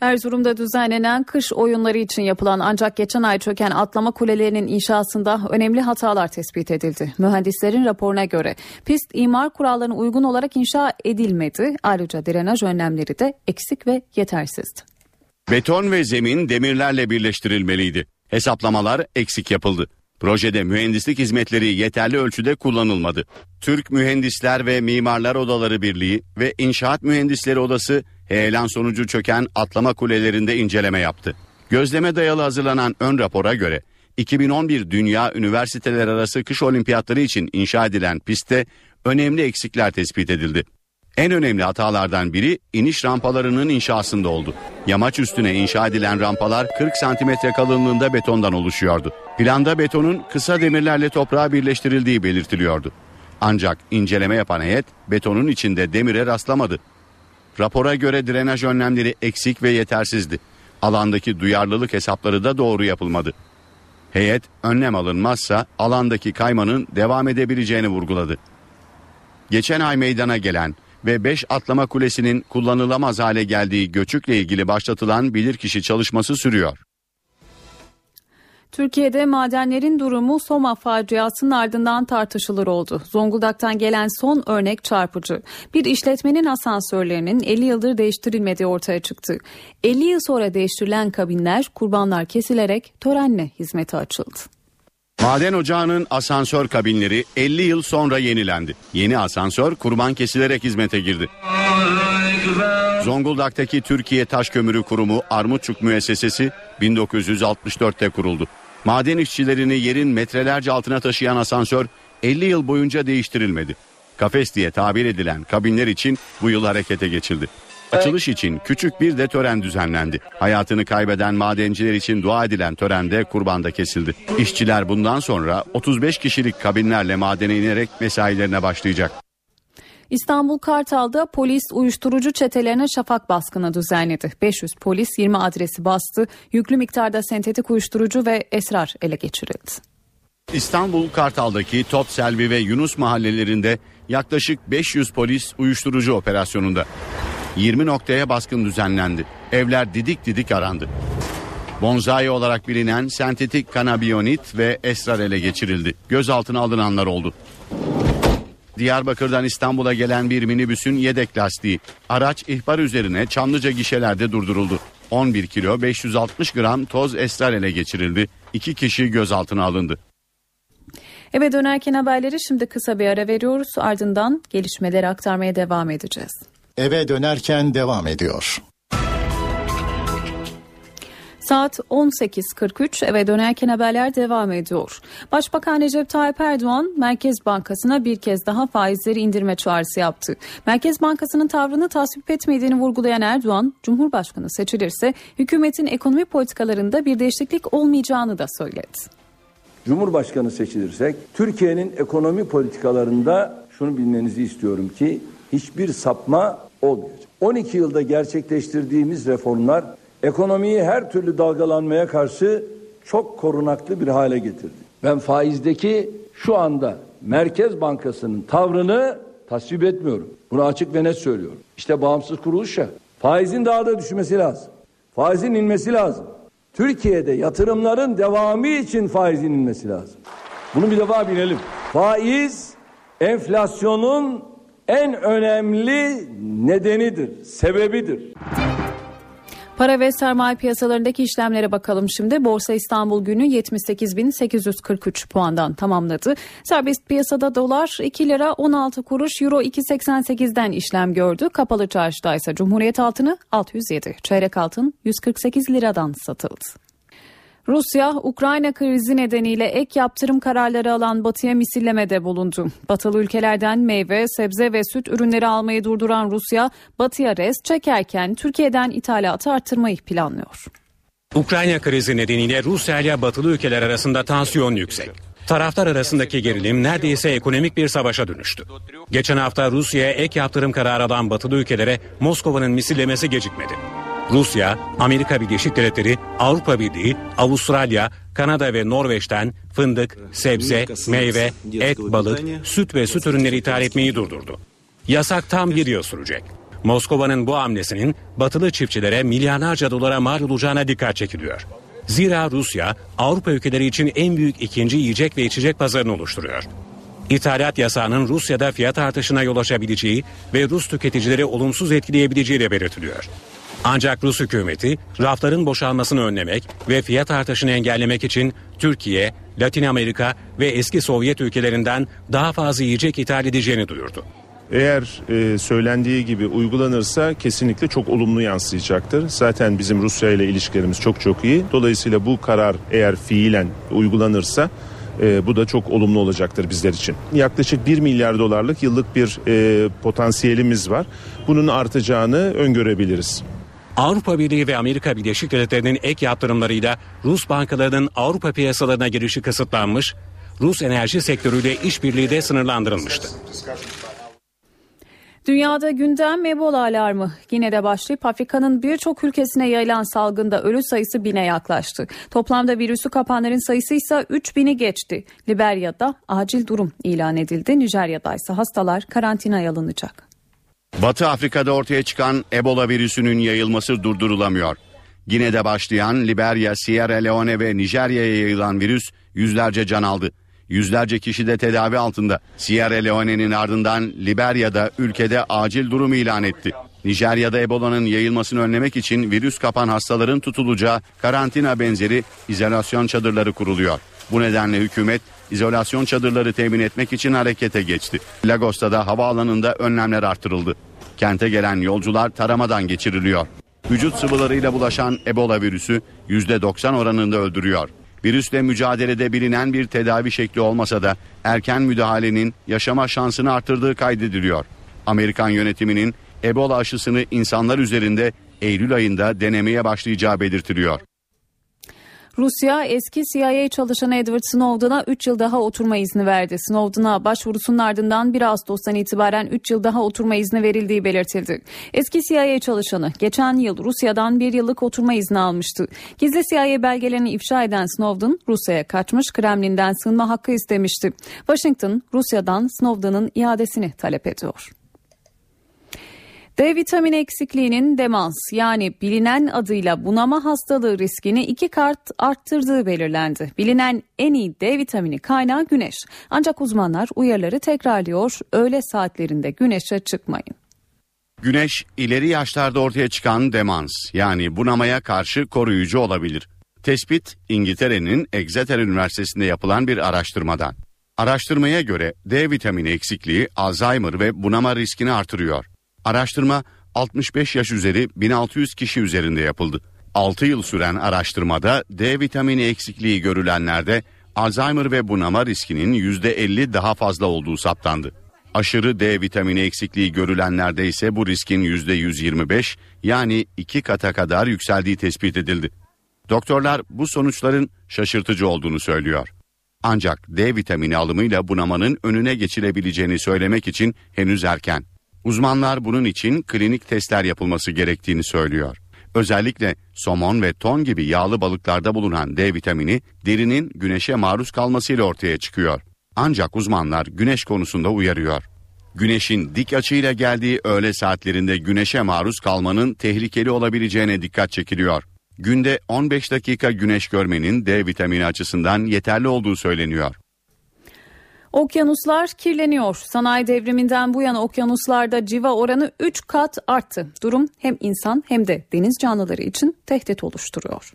Erzurum'da düzenlenen kış oyunları için yapılan ancak geçen ay çöken atlama kulelerinin inşasında önemli hatalar tespit edildi. Mühendislerin raporuna göre pist imar kurallarına uygun olarak inşa edilmedi. Ayrıca drenaj önlemleri de eksik ve yetersizdi. Beton ve zemin demirlerle birleştirilmeliydi. Hesaplamalar eksik yapıldı. Projede mühendislik hizmetleri yeterli ölçüde kullanılmadı. Türk Mühendisler ve Mimarlar Odaları Birliği ve İnşaat Mühendisleri Odası heyelan sonucu çöken atlama kulelerinde inceleme yaptı. Gözleme dayalı hazırlanan ön rapora göre 2011 Dünya Üniversiteler Arası Kış Olimpiyatları için inşa edilen pistte önemli eksikler tespit edildi. En önemli hatalardan biri iniş rampalarının inşasında oldu. Yamaç üstüne inşa edilen rampalar 40 santimetre kalınlığında betondan oluşuyordu. Planda betonun kısa demirlerle toprağa birleştirildiği belirtiliyordu. Ancak inceleme yapan heyet betonun içinde demire rastlamadı. Rapora göre drenaj önlemleri eksik ve yetersizdi. Alandaki duyarlılık hesapları da doğru yapılmadı. Heyet önlem alınmazsa alandaki kaymanın devam edebileceğini vurguladı. Geçen ay meydana gelen ve 5 atlama kulesinin kullanılamaz hale geldiği göçükle ilgili başlatılan bilirkişi çalışması sürüyor. Türkiye'de madenlerin durumu Soma faciasının ardından tartışılır oldu. Zonguldak'tan gelen son örnek çarpıcı. Bir işletmenin asansörlerinin 50 yıldır değiştirilmediği ortaya çıktı. 50 yıl sonra değiştirilen kabinler kurbanlar kesilerek törenle hizmete açıldı. Maden ocağının asansör kabinleri 50 yıl sonra yenilendi. Yeni asansör kurban kesilerek hizmete girdi. Zonguldak'taki Türkiye Taş Kömürü Kurumu Armutçuk Müessesesi 1964'te kuruldu. Maden işçilerini yerin metrelerce altına taşıyan asansör 50 yıl boyunca değiştirilmedi. Kafes diye tabir edilen kabinler için bu yıl harekete geçildi. Açılış için küçük bir de tören düzenlendi. Hayatını kaybeden madenciler için dua edilen törende kurbanda kesildi. İşçiler bundan sonra 35 kişilik kabinlerle madene inerek mesailerine başlayacak. İstanbul Kartal'da polis uyuşturucu çetelerine şafak baskını düzenledi. 500 polis 20 adresi bastı. Yüklü miktarda sentetik uyuşturucu ve esrar ele geçirildi. İstanbul Kartal'daki Top Selvi ve Yunus mahallelerinde yaklaşık 500 polis uyuşturucu operasyonunda. 20 noktaya baskın düzenlendi. Evler didik didik arandı. Bonzai olarak bilinen sentetik kanabiyonit ve esrar ele geçirildi. Gözaltına alınanlar oldu. Diyarbakır'dan İstanbul'a gelen bir minibüsün yedek lastiği. Araç ihbar üzerine Çamlıca gişelerde durduruldu. 11 kilo 560 gram toz esrar ele geçirildi. İki kişi gözaltına alındı. Eve dönerken haberleri şimdi kısa bir ara veriyoruz. Ardından gelişmeleri aktarmaya devam edeceğiz. Eve dönerken devam ediyor. Saat 18.43 eve dönerken haberler devam ediyor. Başbakan Recep Tayyip Erdoğan Merkez Bankası'na bir kez daha faizleri indirme çağrısı yaptı. Merkez Bankası'nın tavrını tasvip etmediğini vurgulayan Erdoğan, Cumhurbaşkanı seçilirse hükümetin ekonomi politikalarında bir değişiklik olmayacağını da söyledi. Cumhurbaşkanı seçilirsek Türkiye'nin ekonomi politikalarında şunu bilmenizi istiyorum ki hiçbir sapma olmayacak. 12 yılda gerçekleştirdiğimiz reformlar ekonomiyi her türlü dalgalanmaya karşı çok korunaklı bir hale getirdi. Ben faizdeki şu anda Merkez Bankası'nın tavrını tasvip etmiyorum. Bunu açık ve net söylüyorum. İşte bağımsız kuruluş ya. Faizin daha da düşmesi lazım. Faizin inmesi lazım. Türkiye'de yatırımların devamı için faizin inmesi lazım. Bunu bir defa bilelim. Faiz enflasyonun en önemli nedenidir, sebebidir. Para ve sermaye piyasalarındaki işlemlere bakalım şimdi. Borsa İstanbul günü 78.843 puandan tamamladı. Serbest piyasada dolar 2 lira 16 kuruş, euro 2.88'den işlem gördü. Kapalı çarşıda ise Cumhuriyet altını 607, çeyrek altın 148 liradan satıldı. Rusya, Ukrayna krizi nedeniyle ek yaptırım kararları alan Batı'ya misillemede bulundu. Batılı ülkelerden meyve, sebze ve süt ürünleri almayı durduran Rusya, Batı'ya rest çekerken Türkiye'den ithalatı arttırmayı planlıyor. Ukrayna krizi nedeniyle Rusya ile batılı ülkeler arasında tansiyon yüksek. Taraflar arasındaki gerilim neredeyse ekonomik bir savaşa dönüştü. Geçen hafta Rusya'ya ek yaptırım kararı alan batılı ülkelere Moskova'nın misillemesi gecikmedi. Rusya, Amerika Birleşik Devletleri, Avrupa Birliği, Avustralya, Kanada ve Norveç'ten fındık, sebze, meyve, et, balık, süt ve süt ürünleri ithal etmeyi durdurdu. Yasak tam bir yıl sürecek. Moskova'nın bu hamlesinin batılı çiftçilere milyarlarca dolara mal olacağına dikkat çekiliyor. Zira Rusya Avrupa ülkeleri için en büyük ikinci yiyecek ve içecek pazarını oluşturuyor. İthalat yasağının Rusya'da fiyat artışına yol açabileceği ve Rus tüketicileri olumsuz etkileyebileceği de belirtiliyor. Ancak Rus hükümeti rafların boşalmasını önlemek ve fiyat artışını engellemek için Türkiye, Latin Amerika ve eski Sovyet ülkelerinden daha fazla yiyecek ithal edeceğini duyurdu. Eğer e, söylendiği gibi uygulanırsa kesinlikle çok olumlu yansıyacaktır. Zaten bizim Rusya ile ilişkilerimiz çok çok iyi. Dolayısıyla bu karar eğer fiilen uygulanırsa e, bu da çok olumlu olacaktır bizler için. Yaklaşık 1 milyar dolarlık yıllık bir e, potansiyelimiz var. Bunun artacağını öngörebiliriz. Avrupa Birliği ve Amerika Birleşik Devletleri'nin ek yaptırımlarıyla Rus bankalarının Avrupa piyasalarına girişi kısıtlanmış, Rus enerji sektörüyle işbirliği de sınırlandırılmıştı. Dünyada gündem Ebola alarmı. Yine de başlayıp Afrika'nın birçok ülkesine yayılan salgında ölü sayısı bine yaklaştı. Toplamda virüsü kapanların sayısı ise 3000'i geçti. Liberya'da acil durum ilan edildi. Nijerya'da ise hastalar karantinaya alınacak. Batı Afrika'da ortaya çıkan Ebola virüsünün yayılması durdurulamıyor. Gine'de başlayan Liberya, Sierra Leone ve Nijerya'ya yayılan virüs yüzlerce can aldı. Yüzlerce kişi de tedavi altında. Sierra Leone'nin ardından Liberya'da ülkede acil durum ilan etti. Nijerya'da Ebola'nın yayılmasını önlemek için virüs kapan hastaların tutulacağı karantina benzeri izolasyon çadırları kuruluyor. Bu nedenle hükümet izolasyon çadırları temin etmek için harekete geçti. Lagos'ta da havaalanında önlemler artırıldı. Kente gelen yolcular taramadan geçiriliyor. Vücut sıvılarıyla bulaşan Ebola virüsü %90 oranında öldürüyor. Virüsle mücadelede bilinen bir tedavi şekli olmasa da erken müdahalenin yaşama şansını artırdığı kaydediliyor. Amerikan yönetiminin Ebola aşısını insanlar üzerinde Eylül ayında denemeye başlayacağı belirtiliyor. Rusya eski CIA çalışanı Edward Snowden'a 3 yıl daha oturma izni verdi. Snowden'a başvurusunun ardından 1 Ağustos'tan itibaren 3 yıl daha oturma izni verildiği belirtildi. Eski CIA çalışanı geçen yıl Rusya'dan 1 yıllık oturma izni almıştı. Gizli CIA belgelerini ifşa eden Snowden Rusya'ya kaçmış Kremlin'den sığınma hakkı istemişti. Washington Rusya'dan Snowden'ın iadesini talep ediyor. D vitamini eksikliğinin demans yani bilinen adıyla bunama hastalığı riskini iki kat arttırdığı belirlendi. Bilinen en iyi D vitamini kaynağı güneş. Ancak uzmanlar uyarıları tekrarlıyor. Öğle saatlerinde güneşe çıkmayın. Güneş ileri yaşlarda ortaya çıkan demans yani bunamaya karşı koruyucu olabilir. Tespit İngiltere'nin Exeter Üniversitesi'nde yapılan bir araştırmadan. Araştırmaya göre D vitamini eksikliği Alzheimer ve bunama riskini artırıyor. Araştırma 65 yaş üzeri 1600 kişi üzerinde yapıldı. 6 yıl süren araştırmada D vitamini eksikliği görülenlerde Alzheimer ve bunama riskinin %50 daha fazla olduğu saptandı. Aşırı D vitamini eksikliği görülenlerde ise bu riskin %125 yani 2 kata kadar yükseldiği tespit edildi. Doktorlar bu sonuçların şaşırtıcı olduğunu söylüyor. Ancak D vitamini alımıyla bunamanın önüne geçilebileceğini söylemek için henüz erken. Uzmanlar bunun için klinik testler yapılması gerektiğini söylüyor. Özellikle somon ve ton gibi yağlı balıklarda bulunan D vitamini derinin güneşe maruz kalmasıyla ortaya çıkıyor. Ancak uzmanlar güneş konusunda uyarıyor. Güneşin dik açıyla geldiği öğle saatlerinde güneşe maruz kalmanın tehlikeli olabileceğine dikkat çekiliyor. Günde 15 dakika güneş görmenin D vitamini açısından yeterli olduğu söyleniyor. Okyanuslar kirleniyor. Sanayi devriminden bu yana okyanuslarda civa oranı 3 kat arttı. Durum hem insan hem de deniz canlıları için tehdit oluşturuyor.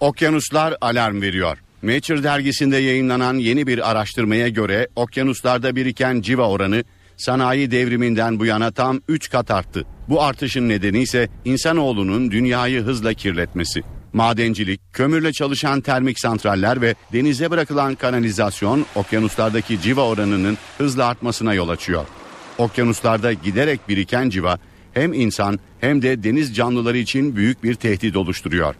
Okyanuslar alarm veriyor. Nature dergisinde yayınlanan yeni bir araştırmaya göre okyanuslarda biriken civa oranı sanayi devriminden bu yana tam 3 kat arttı. Bu artışın nedeni ise insanoğlunun dünyayı hızla kirletmesi. Madencilik, kömürle çalışan termik santraller ve denize bırakılan kanalizasyon okyanuslardaki civa oranının hızla artmasına yol açıyor. Okyanuslarda giderek biriken civa hem insan hem de deniz canlıları için büyük bir tehdit oluşturuyor.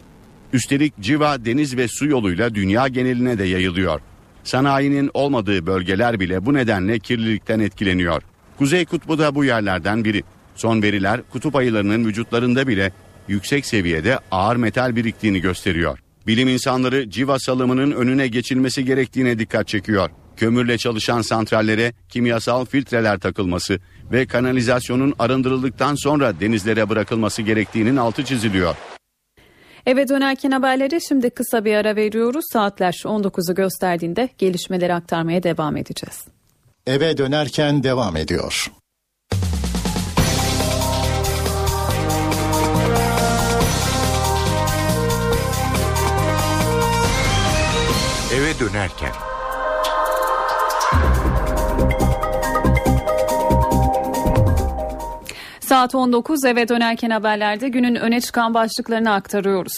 Üstelik civa deniz ve su yoluyla dünya geneline de yayılıyor. Sanayinin olmadığı bölgeler bile bu nedenle kirlilikten etkileniyor. Kuzey Kutbu da bu yerlerden biri. Son veriler kutup ayılarının vücutlarında bile yüksek seviyede ağır metal biriktiğini gösteriyor. Bilim insanları civa salımının önüne geçilmesi gerektiğine dikkat çekiyor. Kömürle çalışan santrallere kimyasal filtreler takılması ve kanalizasyonun arındırıldıktan sonra denizlere bırakılması gerektiğinin altı çiziliyor. Eve dönerken haberleri şimdi kısa bir ara veriyoruz. Saatler 19'u gösterdiğinde gelişmeleri aktarmaya devam edeceğiz. Eve dönerken devam ediyor. Dönerken Saat 19 eve dönerken haberlerde günün öne çıkan başlıklarını aktarıyoruz.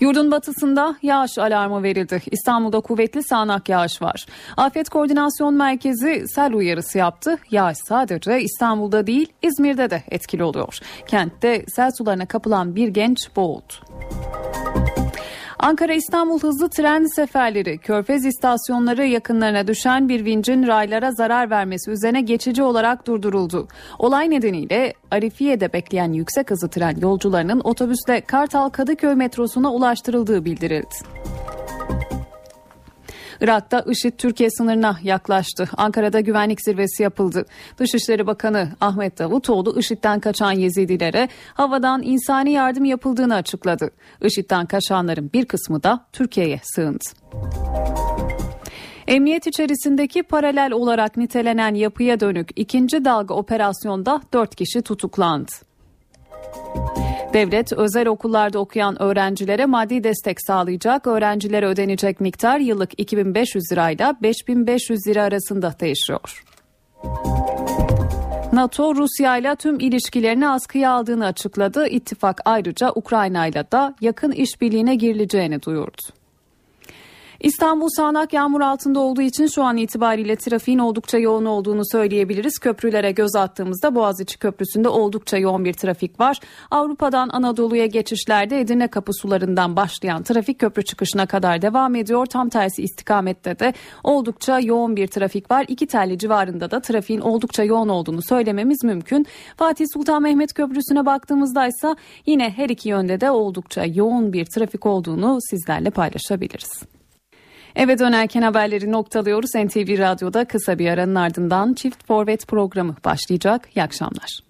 Yurdun batısında yağış alarmı verildi. İstanbul'da kuvvetli sağanak yağış var. Afet Koordinasyon Merkezi sel uyarısı yaptı. Yağış sadece İstanbul'da değil İzmir'de de etkili oluyor. Kentte sel sularına kapılan bir genç boğuldu. Ankara-İstanbul hızlı tren seferleri Körfez istasyonları yakınlarına düşen bir vincin raylara zarar vermesi üzerine geçici olarak durduruldu. Olay nedeniyle Arifiye'de bekleyen yüksek hızlı tren yolcularının otobüsle Kartal Kadıköy metrosuna ulaştırıldığı bildirildi. Irak'ta IŞİD Türkiye sınırına yaklaştı. Ankara'da güvenlik zirvesi yapıldı. Dışişleri Bakanı Ahmet Davutoğlu IŞİD'den kaçan Yezidilere havadan insani yardım yapıldığını açıkladı. IŞİD'den kaçanların bir kısmı da Türkiye'ye sığındı. Emniyet içerisindeki paralel olarak nitelenen yapıya dönük ikinci dalga operasyonda 4 kişi tutuklandı. Devlet özel okullarda okuyan öğrencilere maddi destek sağlayacak. Öğrencilere ödenecek miktar yıllık 2500 lirayla 5500 lira arasında değişiyor. NATO Rusya ile tüm ilişkilerini askıya aldığını açıkladı. İttifak ayrıca Ukrayna ile de yakın işbirliğine girileceğini duyurdu. İstanbul sağanak yağmur altında olduğu için şu an itibariyle trafiğin oldukça yoğun olduğunu söyleyebiliriz. Köprülere göz attığımızda Boğaziçi Köprüsü'nde oldukça yoğun bir trafik var. Avrupa'dan Anadolu'ya geçişlerde Edirne Kapı sularından başlayan trafik köprü çıkışına kadar devam ediyor. Tam tersi istikamette de oldukça yoğun bir trafik var. İki telli civarında da trafiğin oldukça yoğun olduğunu söylememiz mümkün. Fatih Sultan Mehmet Köprüsü'ne baktığımızda ise yine her iki yönde de oldukça yoğun bir trafik olduğunu sizlerle paylaşabiliriz. Eve dönerken haberleri noktalıyoruz. NTV Radyo'da kısa bir aranın ardından Çift Forvet programı başlayacak. İyi akşamlar.